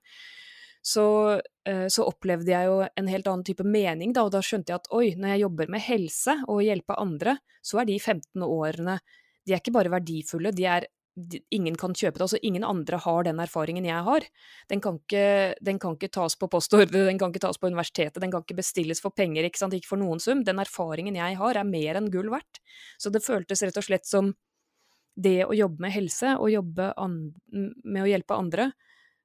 så, eh, så, opplevde jeg jo en helt annen type mening, da, og da skjønte jeg at oi, når jeg jobber med helse og hjelpe andre, så er de 15 årene De er ikke bare verdifulle, de er Ingen kan kjøpe det. altså Ingen andre har den erfaringen jeg har. Den kan ikke, den kan ikke tas på postordre, den kan ikke tas på universitetet, den kan ikke bestilles for penger, ikke sant, ikke for noen sum. Den erfaringen jeg har, er mer enn gull verdt. Så det føltes rett og slett som det å jobbe med helse og jobbe med å hjelpe andre,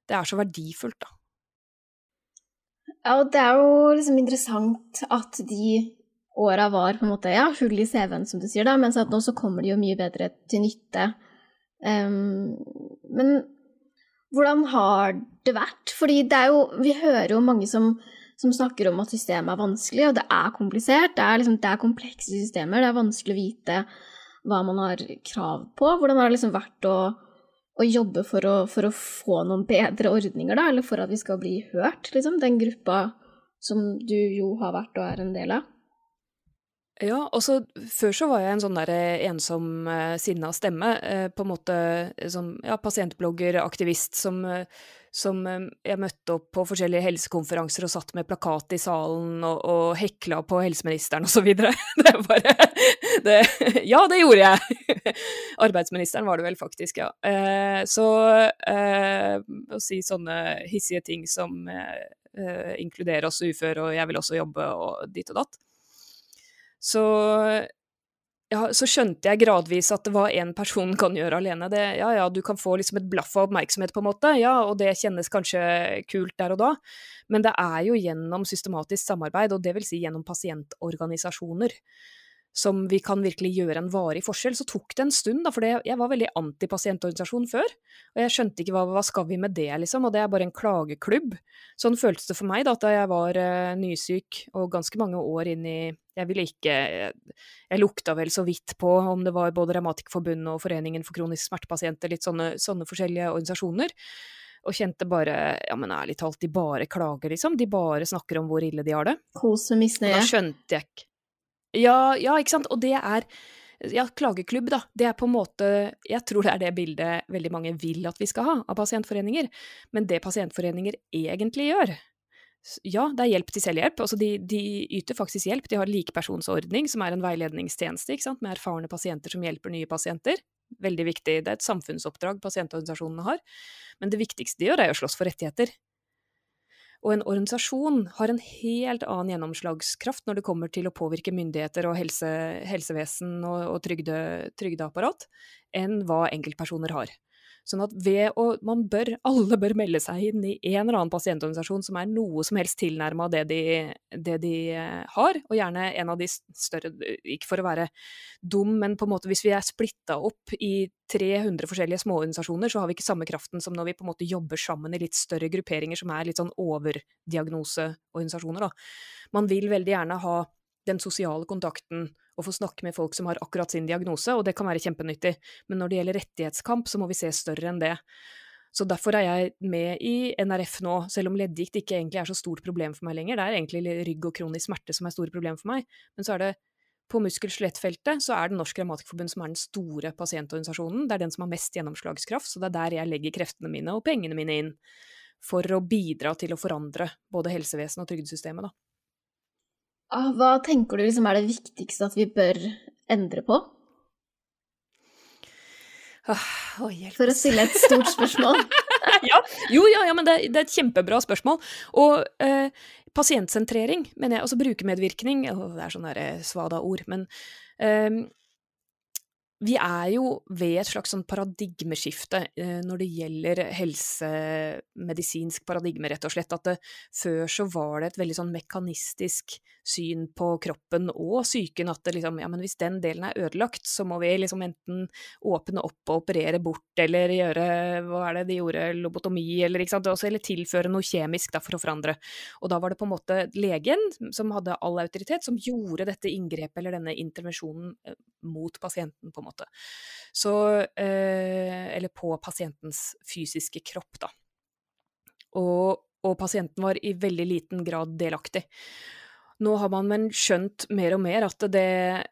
det er så verdifullt, da. Ja, og det er jo liksom interessant at de åra var på en måte, ja, hull i CV-en, som du sier, da, mens at nå så kommer de jo mye bedre til nytte. Um, men hvordan har det vært? Fordi det er jo Vi hører jo mange som, som snakker om at systemet er vanskelig, og det er komplisert. Det er, liksom, det er komplekse systemer, det er vanskelig å vite hva man har krav på. Hvordan har det liksom vært å å jobbe for å, for å, få noen bedre ordninger, da, eller for at vi skal bli hørt, liksom, den gruppa som du jo har vært og er en del av? Ja, og så før så var jeg en sånn der eh, ensom, uh, sinna stemme. Uh, på en måte som ja, pasientblogger, aktivist som som eh, jeg møtte opp på forskjellige helsekonferanser og satt med plakat i salen og, og hekla på helseministeren og så videre. Det bare det, Ja, det gjorde jeg! Arbeidsministeren var det vel faktisk, ja. Eh, så eh, å si sånne hissige ting som eh, eh inkluderer oss uføre og jeg vil også jobbe og ditt og datt. Så ja, så skjønte jeg gradvis at hva en person kan gjøre alene. Det, ja ja, du kan få liksom et blaff av oppmerksomhet, på en måte, ja, og det kjennes kanskje kult der og da, men det er jo gjennom systematisk samarbeid, og det vil si gjennom pasientorganisasjoner, som vi kan virkelig gjøre en varig forskjell. Så tok det en stund, da, for jeg var veldig antipasientorganisasjon før. Og jeg skjønte ikke hva, hva skal vi med det, liksom, og det er bare en klageklubb. Sånn føltes det for meg da da jeg var uh, nysyk og ganske mange år inn i Jeg ville ikke Jeg, jeg lukta vel så vidt på om det var både Revmatikerforbundet og Foreningen for kronisk smertepasienter, litt sånne, sånne forskjellige organisasjoner og kjente bare Ja, men ærlig talt, de bare klager, liksom. De bare snakker om hvor ille de har det. Kos med misnøye. Da skjønte jeg ikke ja, ja, ikke sant. Og det er ja, klageklubb, da. Det er på en måte Jeg tror det er det bildet veldig mange vil at vi skal ha av pasientforeninger. Men det pasientforeninger egentlig gjør, ja, det er hjelp til selvhjelp. Altså de, de, yter faktisk hjelp. De har likepersonsordning, som er en veiledningstjeneste med erfarne pasienter som hjelper nye pasienter. Veldig viktig. Det er et samfunnsoppdrag pasientorganisasjonene har. Men det viktigste de gjør, er å slåss for rettigheter. Og en organisasjon har en helt annen gjennomslagskraft når det kommer til å påvirke myndigheter og helse, helsevesen og, og trygde, trygdeapparat, enn hva enkeltpersoner har. Sånn at ved å Man bør, alle bør melde seg inn i en eller annen pasientorganisasjon som er noe som helst tilnærma det, de, det de eh, har, og gjerne en av de større Ikke for å være dum, men på en måte hvis vi er splitta opp i 300 forskjellige småorganisasjoner, så har vi ikke samme kraften som når vi på en måte jobber sammen i litt større grupperinger som er litt sånn overdiagnoseorganisasjoner, da. Man vil veldig gjerne ha den sosiale kontakten og få snakke med folk som har akkurat sin diagnose, og det kan være kjempenyttig. Men når det gjelder rettighetskamp, så må vi se større enn det. Så derfor er jeg med i NRF nå, selv om leddgikt ikke egentlig er så stort problem for meg lenger. Det er egentlig rygg og kronisk smerte som er store problem for meg. Men så er det på muskel-skjelettfeltet så er det Norsk Grammatikerforbund som er den store pasientorganisasjonen. Det er den som har mest gjennomslagskraft, så det er der jeg legger kreftene mine og pengene mine inn. For å bidra til å forandre både helsevesenet og trygdesystemet, da. Ah, hva tenker du liksom er det viktigste at vi bør endre på? Oh, oh, For å stille et stort spørsmål. ja, jo, ja, ja, men det, det, er et kjempebra spørsmål. Og eh, pasientsentrering, mener jeg, altså brukermedvirkning Det er sånne eh, svada ord, men eh, vi er jo ved et slags sånn paradigmeskifte eh, når det gjelder helsemedisinsk paradigme, rett og slett. At det, før så var det et veldig sånn mekanistisk syn på kroppen og psyken. At det liksom, ja, hvis den delen er ødelagt, så må vi liksom enten åpne opp og operere bort, eller gjøre hva er det de gjorde, lobotomi, eller? Også, eller tilføre noe kjemisk da, for å forandre. Og da var det på en måte legen som hadde all autoritet, som gjorde dette inngrepet eller denne intervensjonen eh, mot pasienten, på en måte. Så eh, Eller på pasientens fysiske kropp, da. Og, og pasienten var i veldig liten grad delaktig. Nå har man men skjønt mer og mer at det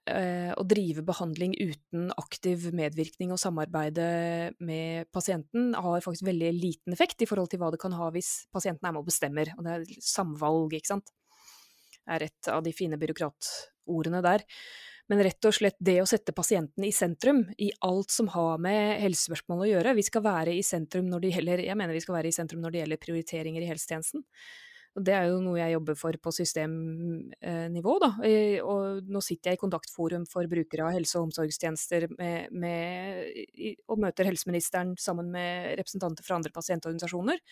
eh, å drive behandling uten aktiv medvirkning og samarbeide med pasienten har faktisk veldig liten effekt i forhold til hva det kan ha hvis pasienten er med og bestemmer. Og det er samvalg, ikke sant. Det er et av de fine byråkratordene der. Men rett og slett det å sette pasienten i sentrum i alt som har med helsespørsmål å gjøre. Vi skal være i sentrum når det gjelder, jeg mener vi skal være i sentrum når det gjelder prioriteringer i helsetjenesten. Og det er jo noe jeg jobber for på systemnivå, da. Og nå sitter jeg i kontaktforum for brukere av helse- og omsorgstjenester med, med, og møter helseministeren sammen med representanter fra andre pasientorganisasjoner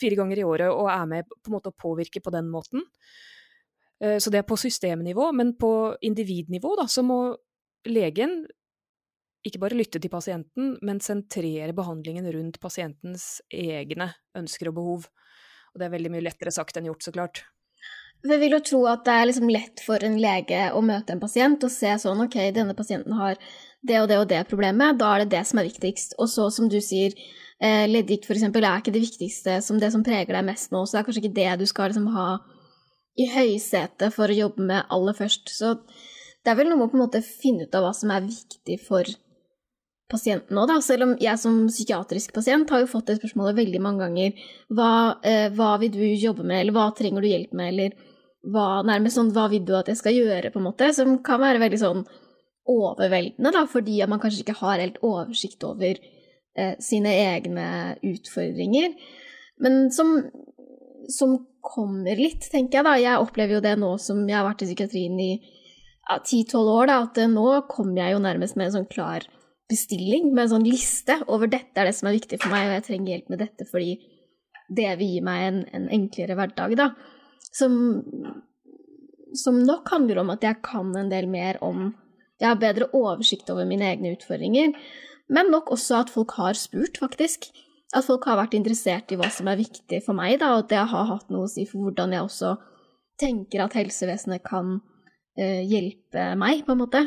fire ganger i året og er med på en måte å påvirke på den måten. Eh, så det er på systemnivå, men på individnivå da, så må legen ikke bare lytte til pasienten, men sentrere behandlingen rundt pasientens egne ønsker og behov. Og det er veldig mye lettere sagt enn gjort, så klart. Jeg vil jo tro at det er liksom lett for en lege å møte en pasient og se sånn ok, denne pasienten har det og det og det problemet, da er det det som er viktigst. Og så, som du sier, eh, leddgikt f.eks. er ikke det viktigste som det som preger deg mest nå, så det er kanskje ikke det du skal liksom ha i høysetet for å jobbe med aller først. Så det er vel noe med å på en måte finne ut av hva som er viktig for pasienten nå, da. Selv om jeg som psykiatrisk pasient har jo fått det spørsmålet veldig mange ganger. Hva, eh, hva vil du jobbe med, eller hva trenger du hjelp med, eller hva, nærmest sånn hva vil du at jeg skal gjøre, på en måte. Som kan være veldig sånn overveldende, da, fordi at man kanskje ikke har helt oversikt over eh, sine egne utfordringer. Men som som kommer litt, tenker jeg da. Jeg opplever jo det nå som jeg har vært i psykiatrien i ti-tolv ja, år, da, at nå kommer jeg jo nærmest med en sånn klar bestilling, med en sånn liste over dette er det som er viktig for meg, og jeg trenger hjelp med dette fordi det vil gi meg en, en enklere hverdag, da. Som, som nok handler om at jeg kan en del mer om Jeg har bedre oversikt over mine egne utfordringer, men nok også at folk har spurt, faktisk at folk har vært interessert i hva som er viktig for meg, da, og at det har hatt noe å si for hvordan jeg også tenker at helsevesenet kan eh, hjelpe meg, på en måte.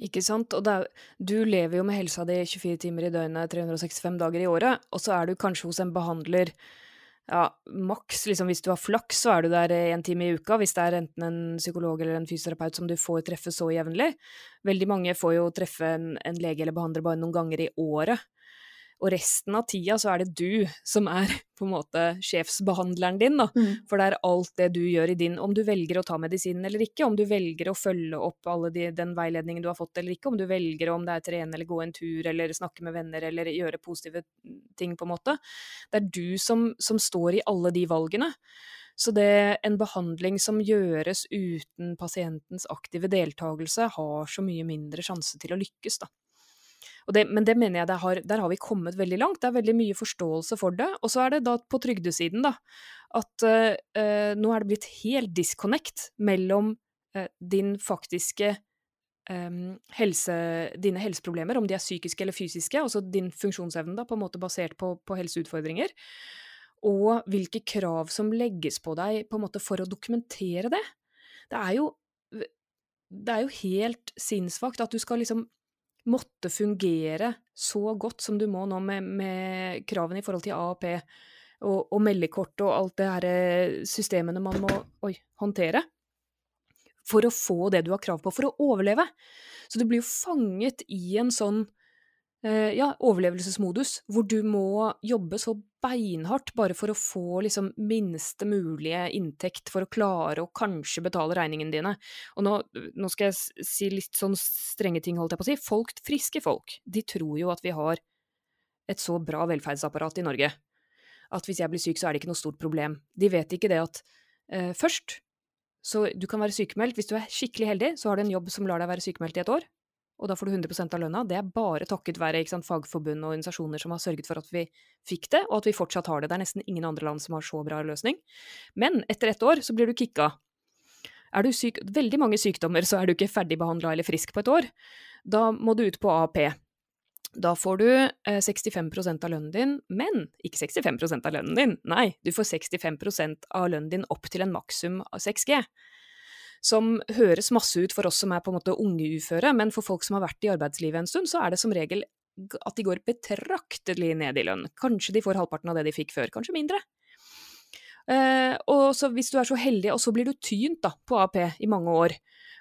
Ikke sant. Og er, du lever jo med helsa di 24 timer i døgnet, 365 dager i året, og så er du kanskje hos en behandler ja, maks, liksom hvis du har flaks, så er du der en time i uka, hvis det er enten en psykolog eller en fysioterapeut som du får treffe så jevnlig. Veldig mange får jo treffe en, en lege eller behandler bare noen ganger i året. Og resten av tida så er det du som er på en måte sjefsbehandleren din, da. Mm. For det er alt det du gjør i din Om du velger å ta medisinen eller ikke, om du velger å følge opp alle de, den veiledningen du har fått eller ikke, om du velger om det er trene eller gå en tur eller snakke med venner eller gjøre positive ting, på en måte. Det er du som, som står i alle de valgene. Så det, en behandling som gjøres uten pasientens aktive deltakelse, har så mye mindre sjanse til å lykkes, da. Det, men det mener jeg har, der har vi kommet veldig langt. Det er veldig mye forståelse for det. Og så er det da på trygdesiden, da, at uh, nå er det blitt helt disconnect mellom uh, din faktiske um, helse, dine helseproblemer, om de er psykiske eller fysiske, altså din funksjonsevne, da, på en måte basert på, på helseutfordringer, og hvilke krav som legges på deg på en måte for å dokumentere det. Det er jo, det er jo helt sinnssvakt at du skal liksom måtte fungere så godt som du må nå med, med kravene i forhold til AAP og, og meldekort og alt det her eh, systemene man må oi, håndtere, for å få det du har krav på, for å overleve. Så du blir jo fanget i en sånn ja, overlevelsesmodus, hvor du må jobbe så beinhardt bare for å få liksom minste mulige inntekt for å klare å kanskje betale regningene dine. Og nå, nå, skal jeg si litt sånn strenge ting, holdt jeg på å si. Folk, friske folk, de tror jo at vi har et så bra velferdsapparat i Norge at hvis jeg blir syk, så er det ikke noe stort problem. De vet ikke det at eh, først så du kan være sykemeldt. Hvis du er skikkelig heldig, så har du en jobb som lar deg være sykemeldt i et år og da får du 100% av lønna. Det er bare takket være sant, fagforbund og organisasjoner som har sørget for at vi fikk det, og at vi fortsatt har det. Det er nesten ingen andre land som har så bra løsning. Men etter ett år så blir du kicka. Er du syk Veldig mange sykdommer så er du ikke ferdigbehandla eller frisk på et år. Da må du ut på AAP. Da får du eh, 65% av lønnen din, men ikke 65% av lønnen din, nei, du får 65% av lønnen din opp til en maksum av 6G som høres masse ut for oss som er på en måte unge uføre, men for folk som har vært i arbeidslivet en stund, så er det som regel at de går betraktelig ned i lønn. Kanskje de får halvparten av det de fikk før, kanskje mindre. Eh, og så hvis du er så heldig, og så blir du tynt da, på AP i mange år,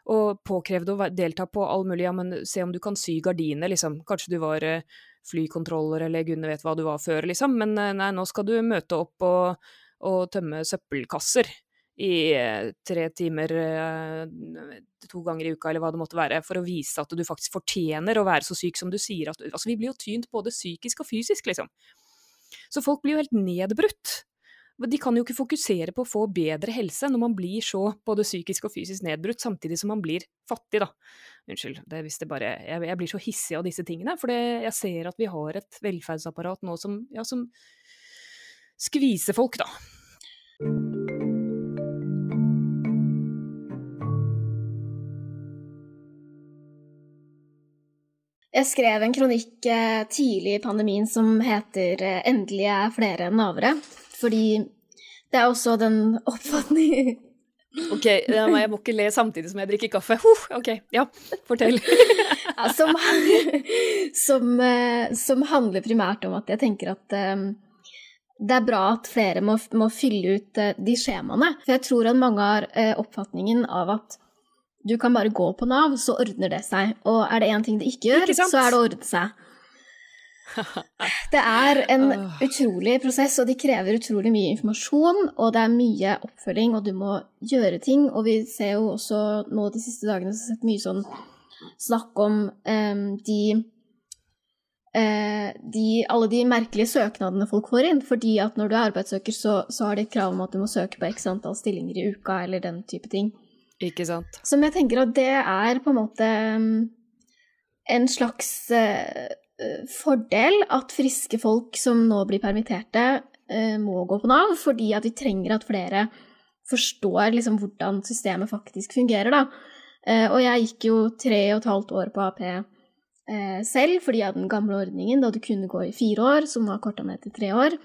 og påkrevd å delta på all mulig, ja, men se om du kan sy gardiner, liksom. Kanskje du var eh, flykontroller, eller gudene vet hva du var før, liksom, men eh, nei, nå skal du møte opp og, og tømme søppelkasser i eh, tre timer eh, to ganger i uka, eller hva det måtte være, for å vise at du faktisk fortjener å være så syk som du sier at Altså, vi blir jo tynt både psykisk og fysisk, liksom. Så folk blir jo helt nedbrutt. De kan jo ikke fokusere på å få bedre helse når man blir så både psykisk og fysisk nedbrutt, samtidig som man blir fattig, da. Unnskyld, det hvis det bare jeg, jeg, blir så hissig av disse tingene, for jeg ser at vi har et velferdsapparat nå som, ja, som skviser folk, da. Jeg skrev en kronikk eh, tidlig i pandemien som heter eh, 'Endelig er flere enn navere'. Fordi det er også den oppfatningen Ok, jeg må ikke le samtidig som jeg drikker kaffe. Huh, ok, ja, fortell. ja, som, som, eh, som, handler primært om at jeg tenker at det er bra at flere må, må fylle ut de skjemaene. For jeg tror at mange har oppfatningen av at du kan bare gå på Nav, så ordner det seg. Og er det én ting det ikke gjør, ikke så er det å ordne seg. Det er en utrolig prosess, og de krever utrolig mye informasjon, og det er mye oppfølging, og du må gjøre ting. Og vi ser jo også nå de siste dagene så har sett mye sånn snakk om um, de, uh, de, Alle de merkelige søknadene folk får inn. Fordi at når du er arbeidssøker, så, så har de et krav om at du må søke på x antall stillinger i uka, eller den type ting. Ikke sant. Som jeg tenker at det er på en måte mm, en slags uh, fordel at friske folk som nå blir permitterte, uh, må gå på Nav, fordi at vi trenger at flere forstår liksom hvordan systemet faktisk fungerer, da. Og jeg gikk jo tre og et halvt år på AP selv, fordi hadde den gamle ordningen da du kunne gå i fire år, som var korta ned til tre år.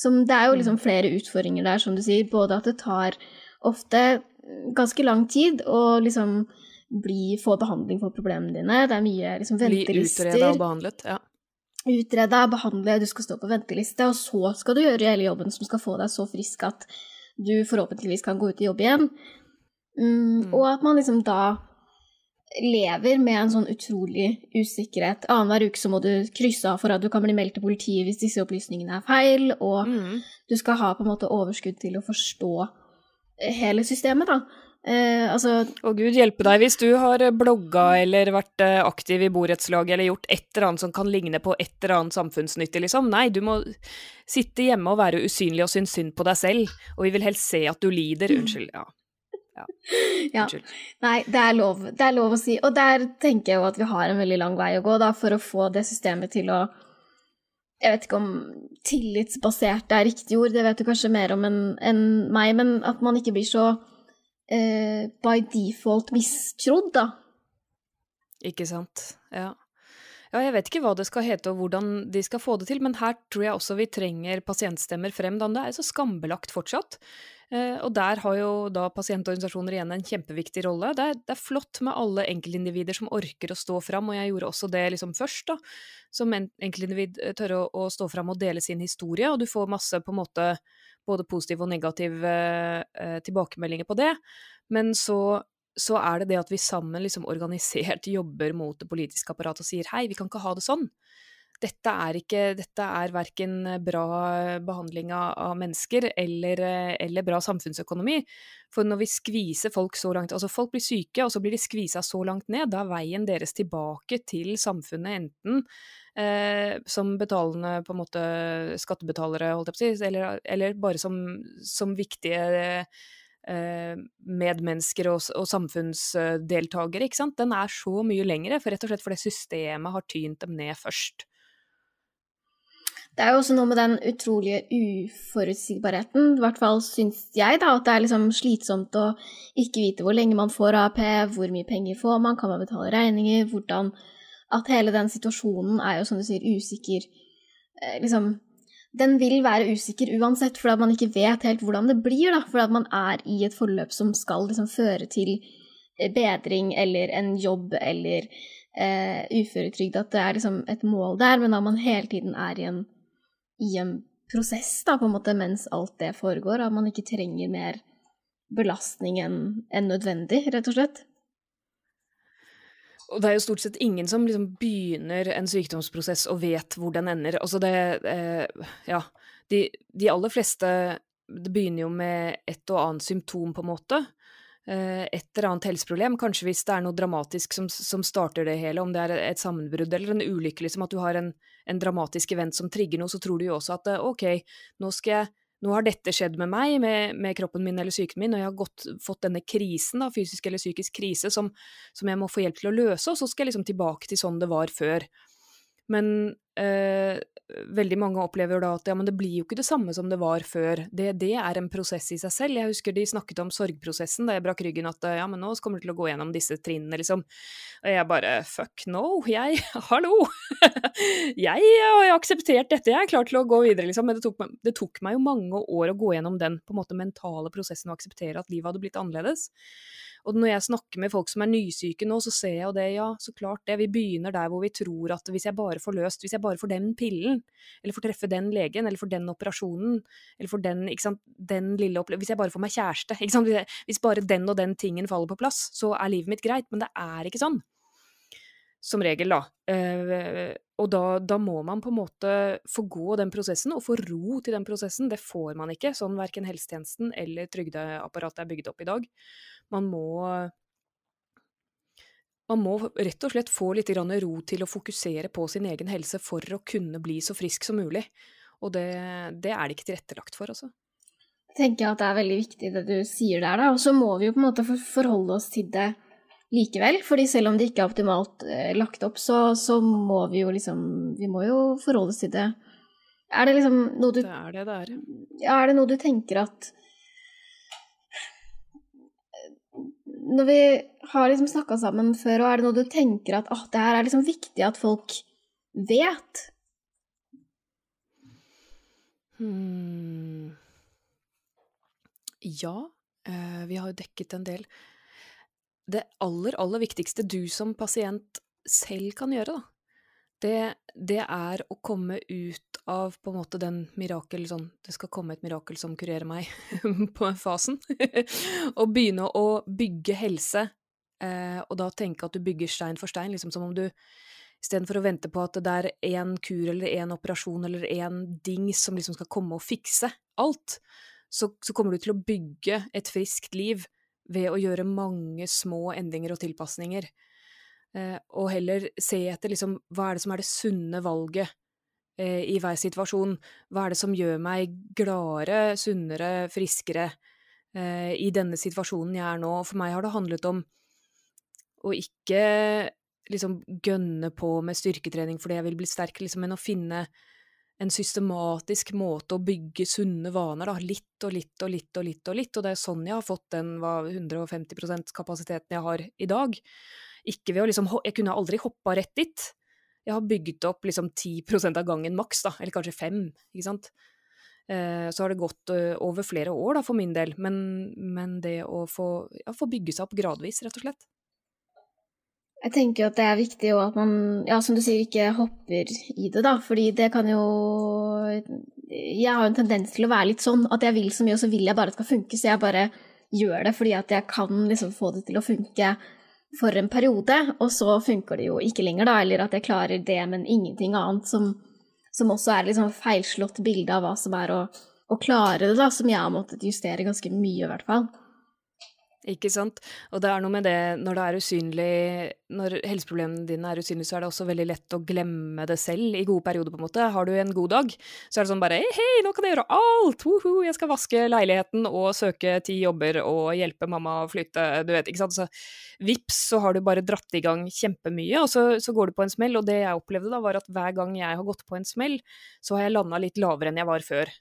Som, det er jo liksom mm. flere utfordringer der, som du sier. Både at det tar ofte ganske lang tid å liksom bli, få behandling for problemene dine. Det er mye liksom ventelister. Bli utreda og behandlet, ja. Utreda, behandle, du skal stå på venteliste, og så skal du gjøre hele jobben som skal få deg så frisk at du forhåpentligvis kan gå ut i jobb igjen. Mm, mm. Og at man liksom da lever med en sånn utrolig usikkerhet. Annenhver uke så må du krysse av for at du kan bli meldt til politiet hvis disse opplysningene er feil, og Mm. du skal ha på en måte overskudd til å forstå hele systemet, da. Eh, altså, Og gud hjelpe deg hvis du har blogga eller vært eh, aktiv i borettslaget eller gjort et eller annet som kan ligne på et eller annet samfunnsnyttig, liksom. Nei, du må sitte hjemme og være usynlig og synes synd på deg selv, og vi vil helst se at du lider. Unnskyld. Ja. ja. Unnskyld. Nei, det er, lov, det er lov å si. Og der tenker jeg jo at vi har en veldig lang vei å gå da, for å få det systemet til å Jeg vet ikke om tillitsbasert er riktig ord, det vet du kanskje mer om enn en meg, men at man ikke blir så eh, by default mistrodd, da. Ikke sant. Ja. Ja, jeg vet ikke hva det skal hete og hvordan de skal få det til, men her tror jeg også vi trenger pasientstemmer frem. Da. Det er så skambelagt fortsatt. Eh, og der har jo da pasientorganisasjoner igjen en kjempeviktig rolle. Det er, det er flott med alle enkeltindivider som orker å stå fram, og jeg gjorde også det liksom først, da. Som en enkeltindivid eh, tørre å, å stå fram og dele sin historie, og du får masse på en måte både positive og negative eh, tilbakemeldinger på det. Men så så er det det at vi sammen liksom organisert jobber mot det politiske apparatet og sier hei, vi kan ikke ha det sånn. Dette er, ikke, dette er verken bra behandling av, mennesker eller, eller, bra samfunnsøkonomi. For når vi skviser folk så langt Altså, folk blir syke, og så blir de skvisa så langt ned. Da er veien deres tilbake til samfunnet enten eh, som betalende på en måte skattebetalere, holdt jeg på å si, eller, eller bare som, som viktige eh, medmennesker og, og samfunnsdeltakere, ikke sant, den er så mye lengre, for rett og slett fordi systemet har tynt dem ned først. Det er jo også noe med den utrolige uforutsigbarheten, i hvert fall syns jeg, da, at det er liksom slitsomt å ikke vite hvor lenge man får AAP, hvor mye penger får man, kan man betale regninger, hvordan At hele den situasjonen er jo, som du sier, usikker. Eh, liksom Den vil være usikker uansett, fordi man ikke vet helt hvordan det blir, da, fordi man er i et forløp som skal liksom føre til bedring eller en jobb eller eh, uføretrygd, at det er liksom et mål der, men at man hele tiden er i en i en prosess, da, på en måte, mens alt det foregår. At man ikke trenger mer belastning enn en nødvendig, rett og slett. Og det er jo stort sett ingen som liksom begynner en sykdomsprosess og vet hvor den ender. Altså det eh, Ja. De, de, aller fleste Det begynner jo med et og annet symptom, på en måte. Eh, et eller annet helseproblem. Kanskje hvis det er noe dramatisk som, som starter det hele, om det er et sammenbrudd eller en ulykke, liksom at du har en, en dramatisk event som trigger noe, så tror du jo også at ok, nå skal jeg nå har dette skjedd med meg, med, med, kroppen min eller psyken min, og jeg har gått, fått denne krisen, da, fysisk eller psykisk krise, som, som, jeg må få hjelp til å løse, og så skal jeg liksom tilbake til sånn det var før. Men eh, veldig mange opplever da at ja, men det blir jo ikke det samme som det var før. Det, det, er en prosess i seg selv. Jeg husker de snakket om sorgprosessen da jeg brakk ryggen, at ja, men nå kommer du til å gå gjennom disse trinnene, liksom. Og jeg bare fuck no, jeg, hallo! jeg har akseptert dette, jeg er klar til å gå videre, liksom. Men det tok, det tok meg jo mange år å gå gjennom den på en måte mentale prosessen og akseptere at livet hadde blitt annerledes. Og når jeg snakker med folk som er nysyke nå, så ser jeg jo det, ja, så klart det. Vi begynner der hvor vi tror at hvis jeg bare får løst, hvis jeg bare får den pillen, eller får treffe den legen, eller får den operasjonen, eller får den, ikke sant, den lille opplevelsen Hvis jeg bare får meg kjæreste, ikke sant, hvis bare den og den tingen faller på plass, så er livet mitt greit. Men det er ikke sånn. Som regel, da. Uh, og da, da, må man på en måte få gå den prosessen, og få ro til den prosessen. Det får man ikke, sånn verken helsetjenesten eller trygdeapparatet er bygd opp i dag. Man må man må rett og slett få litt ro til å fokusere på sin egen helse for å kunne bli så frisk som mulig. Og det, det er det ikke tilrettelagt for, altså. Jeg tenker at det er veldig viktig det du sier der, da. Og så må vi jo på en måte forholde oss til det likevel. fordi selv om det ikke er optimalt eh, lagt opp, så, så, må vi jo liksom Vi må jo forholde oss til det. Er det liksom noe du Det er det det er. Ja, er det noe du tenker at Når vi har liksom snakka sammen før, og er det noe du tenker at oh, det her er liksom viktig at folk vet? Hmm. Ja, eh, vi har jo dekket en del. Det aller, aller viktigste du som pasient selv kan gjøre, da, det, det, er å komme ut av på en måte den mirakel sånn Det skal komme et mirakel som kurerer meg, på fasen. og begynne å bygge helse eh, og da tenke at du bygger stein for stein, liksom som om du Istedenfor å vente på at det er én kur eller én operasjon eller én dings som liksom skal komme og fikse alt, så, så, kommer du til å bygge et friskt liv ved å gjøre mange små endringer og tilpasninger. Eh, og heller se etter liksom hva er det som er det sunne valget eh, i hver situasjon. Hva er det som gjør meg gladere, sunnere, friskere eh, i denne situasjonen jeg er nå? For meg har det handlet om å ikke liksom gønne på med styrketrening fordi jeg vil bli sterk, liksom, men å finne en systematisk måte å bygge sunne vaner, da. Litt og litt og litt og litt og litt. Og det er sånn jeg har fått den hva, 150% kapasiteten jeg har i dag. Ikke ved å liksom Jeg kunne aldri hoppa rett dit. Jeg har bygget opp liksom 10% av gangen maks, da. Eller kanskje 5, ikke sant. Eh, så har det gått uh, over flere år, da, for min del. Men, men det å få, ja, få bygge seg opp gradvis, rett og slett. Jeg tenker at det er viktig at man, ja, som du sier, ikke hopper i det, da. Fordi det kan jo Jeg har en tendens til å være litt sånn at jeg vil så mye, og så vil jeg bare at det skal funke, så jeg bare gjør det fordi at jeg kan liksom få det til å funke for en periode, og så funker det jo ikke lenger, da. Eller at jeg klarer det, men ingenting annet, som, som også er liksom feilslått bilde av hva som er å, å klare det, da. Som jeg har måttet justere ganske mye, i hvert fall. Ikke sant. Og det er noe med det når det er usynlig Når helseproblemene dine er usynlige, så er det også veldig lett å glemme det selv i gode perioder, på en måte. Har du en god dag, så er det sånn bare hei, nå kan jeg gjøre alt! Woho, jeg skal vaske leiligheten og søke ti jobber og hjelpe mamma å flytte, du vet, ikke sant. Så vips, så har du bare dratt i gang kjempemye, og så, så går du på en smell. Og det jeg opplevde da, var at hver gang jeg har gått på en smell, så har jeg landa litt lavere enn jeg var før.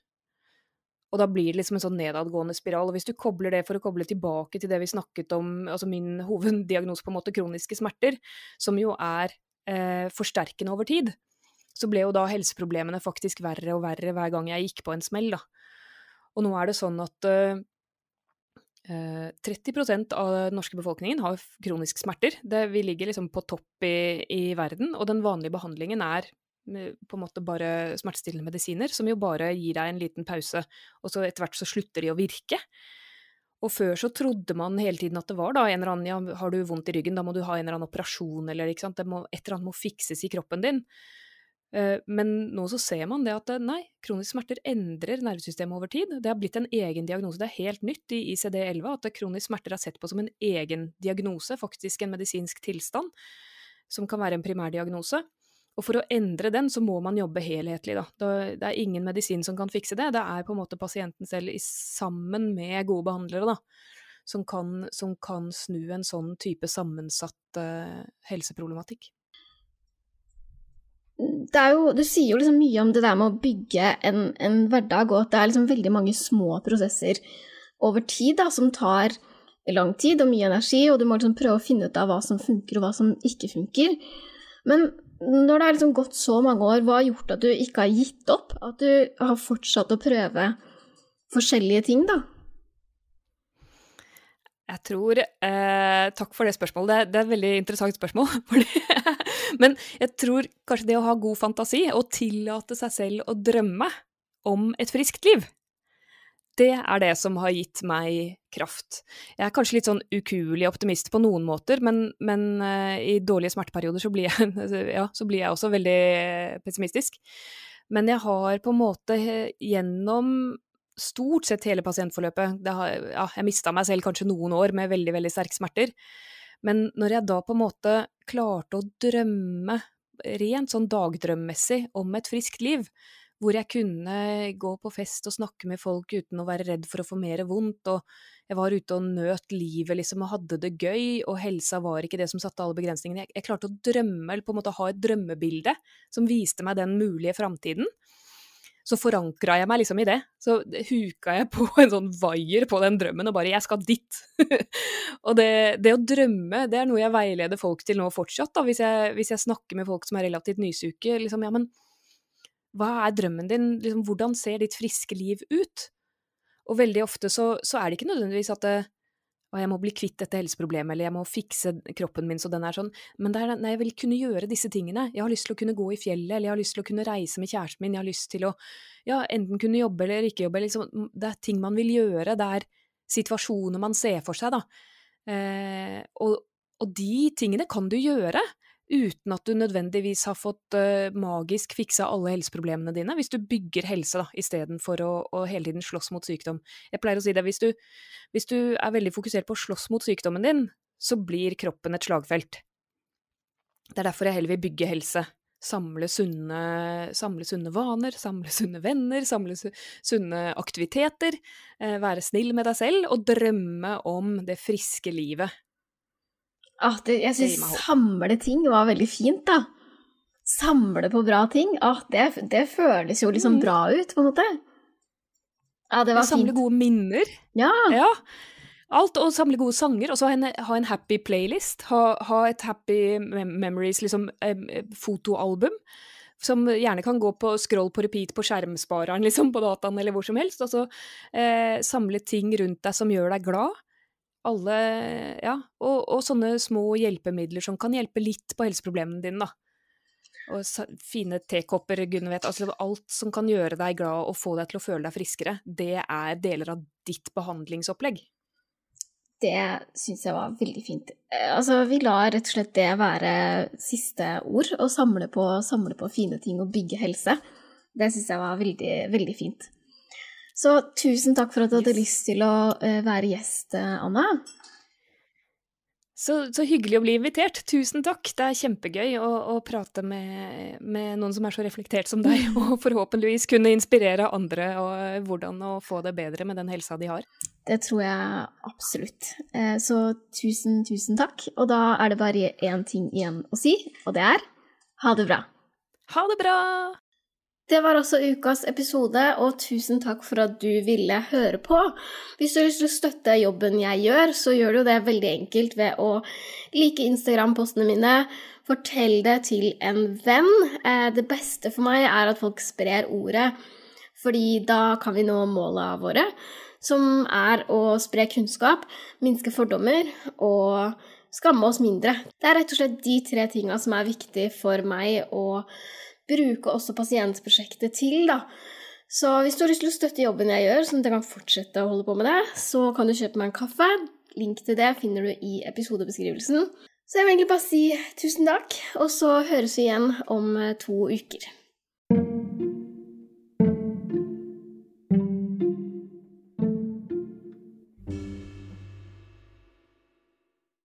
Og da blir det liksom en sånn nedadgående spiral. Og hvis du kobler det for å koble tilbake til det vi snakket om, altså min hoveddiagnose på en måte, kroniske smerter, som jo er eh, forsterkende over tid, så ble jo da helseproblemene faktisk verre og verre hver gang jeg gikk på en smell, da. Og nå er det sånn at eh, 30 eh, av den norske befolkningen har kroniske smerter. Det, vi ligger liksom på topp i, i verden, og den vanlige behandlingen er på en måte bare smertestillende medisiner, som jo bare gir deg en liten pause, og så etter hvert så slutter de å virke. Og før så trodde man hele tiden at det var da en eller annen ja, har du vondt i ryggen, da må du ha en eller annen operasjon, eller ikke sant, må, et eller annet må fikses i kroppen din. Eh, men nå så ser man det at nei, kroniske smerter endrer nervesystemet over tid. Det har blitt en egen diagnose. Det er helt nytt i ICD-11 at kroniske smerter er sett på som en egen diagnose, faktisk en medisinsk tilstand, som kan være en primærdiagnose. Og for å endre den, så må man jobbe helhetlig, da. Det er ingen medisin som kan fikse det. Det er på en måte pasienten selv sammen med gode behandlere, da, som kan, som kan snu en sånn type sammensatt uh, helseproblematikk. Jo, du sier jo liksom mye om det der med å bygge en, en hverdag, og at det er liksom veldig mange små prosesser over tid da, som tar lang tid og mye energi, og du må liksom prøve å finne ut av hva som funker og hva som ikke funker. Men når det har liksom gått så mange år, hva har gjort at du ikke har gitt opp? At du har fortsatt å prøve forskjellige ting, da? Jeg tror eh, Takk for det spørsmålet. Det, det, er et veldig interessant spørsmål. Men jeg tror kanskje det å ha god fantasi og tillate seg selv å drømme om et friskt liv, det er det som har gitt meg kraft. Jeg er kanskje litt sånn ukuelig optimist på noen måter, men, men uh, i dårlige smerteperioder så blir, jeg, ja, så blir jeg også veldig pessimistisk. Men jeg har på en måte gjennom stort sett hele pasientforløpet har, ja, Jeg mista meg selv kanskje noen år med veldig, veldig sterke smerter. Men når jeg da på en måte klarte å drømme rent sånn dagdrømmessig om et friskt liv, hvor jeg kunne gå på fest og snakke med folk uten å være redd for å få mer vondt, og jeg var ute og nøt livet, liksom, og hadde det gøy, og helsa var ikke det som satte alle begrensningene. Jeg, jeg klarte å drømme, eller på en måte ha et drømmebilde som viste meg den mulige framtiden. Så forankra jeg meg liksom i det. Så huka jeg på en sånn vaier på den drømmen og bare 'jeg skal dit'. og det, det, å drømme, det er noe jeg veileder folk til nå fortsatt, da, hvis jeg, hvis jeg snakker med folk som er relativt nysyke. liksom, ja, men hva er drømmen din? Liksom, hvordan ser ditt friske liv ut? Og veldig ofte så, så er det ikke nødvendigvis at det, jeg må bli kvitt dette helseproblemet, eller jeg må fikse kroppen min så den er sånn, men det er nei, jeg vil kunne gjøre disse tingene. Jeg har lyst til å kunne gå i fjellet, eller jeg har lyst til å kunne reise med kjæresten min, jeg har lyst til å ja, enten kunne jobbe eller ikke jobbe. Liksom, det er ting man vil gjøre, det er situasjoner man ser for seg, da. Eh, og, og de tingene kan du gjøre uten at du nødvendigvis har fått uh, magisk fiksa alle helseproblemene dine, hvis du bygger helse da, istedenfor å, å hele tiden slåss mot sykdom. Jeg pleier å si det, hvis du, hvis du er veldig fokusert på å slåss mot sykdommen din, så blir kroppen et slagfelt. Det er derfor jeg heller vil bygge helse. Samle sunne, samle sunne vaner, samle sunne venner, samle sunne aktiviteter. Eh, være snill med deg selv og drømme om det friske livet. Ah, det, jeg syns samle ting var veldig fint, da. Samle på bra ting. At det, det føles jo liksom mm. bra ut, på en måte. Ja, det var fint. Samle gode minner. Ja. ja. Alt, og samle gode sanger, og så ha en, ha en happy playlist. Ha, ha et happy memories, liksom, fotoalbum. Som gjerne kan gå på scroll på repeat på skjermspareren, liksom, på dataen eller hvor som helst. Og så eh, samle ting rundt deg som gjør deg glad. Alle Ja, og, og, sånne små hjelpemidler som kan hjelpe litt på helseproblemene dine, da. Og fine tekopper, gudene vet. Altså alt som kan gjøre deg glad og få deg til å føle deg friskere, det er deler av ditt behandlingsopplegg det syns jeg var veldig fint. Eh, altså, vi lar rett og slett det være siste ord, å samle på, samle på fine ting og bygge helse. Det syns jeg var veldig, veldig fint. Så tusen takk for at du hadde lyst til å uh, være gjest, eh, Anna. Så, så, hyggelig å bli invitert. Tusen takk. Det er kjempegøy å, å prate med, med, noen som er så reflektert som deg, og forhåpentligvis kunne inspirere andre og hvordan å få det bedre med den helsa de har. Det tror jeg absolutt. Eh, så tusen, tusen takk. Og da er det bare én ting igjen å si, og det er ha det bra. Ha det bra! Det var også ukas episode, og tusen takk for at du ville høre på. Hvis du har lyst til å støtte jobben jeg gjør, så gjør du det veldig enkelt ved å like Instagram-postene mine, fortell det til en venn. Eh, det beste for meg er at folk sprer ordet, fordi da kan vi nå måla våre, som er å spre kunnskap, minske fordommer og skamme oss mindre. Det er rett og slett de tre tinga som er viktig for meg å bruke også pasientprosjektet til, da. Så hvis du har lyst til å støtte jobben jeg gjør, sånn at jeg kan fortsette å holde på med det, så kan du kjøpe meg en kaffe. Link til det finner du i episodebeskrivelsen. Så jeg vil egentlig bare si tusen takk, og så høres vi igjen om to uker.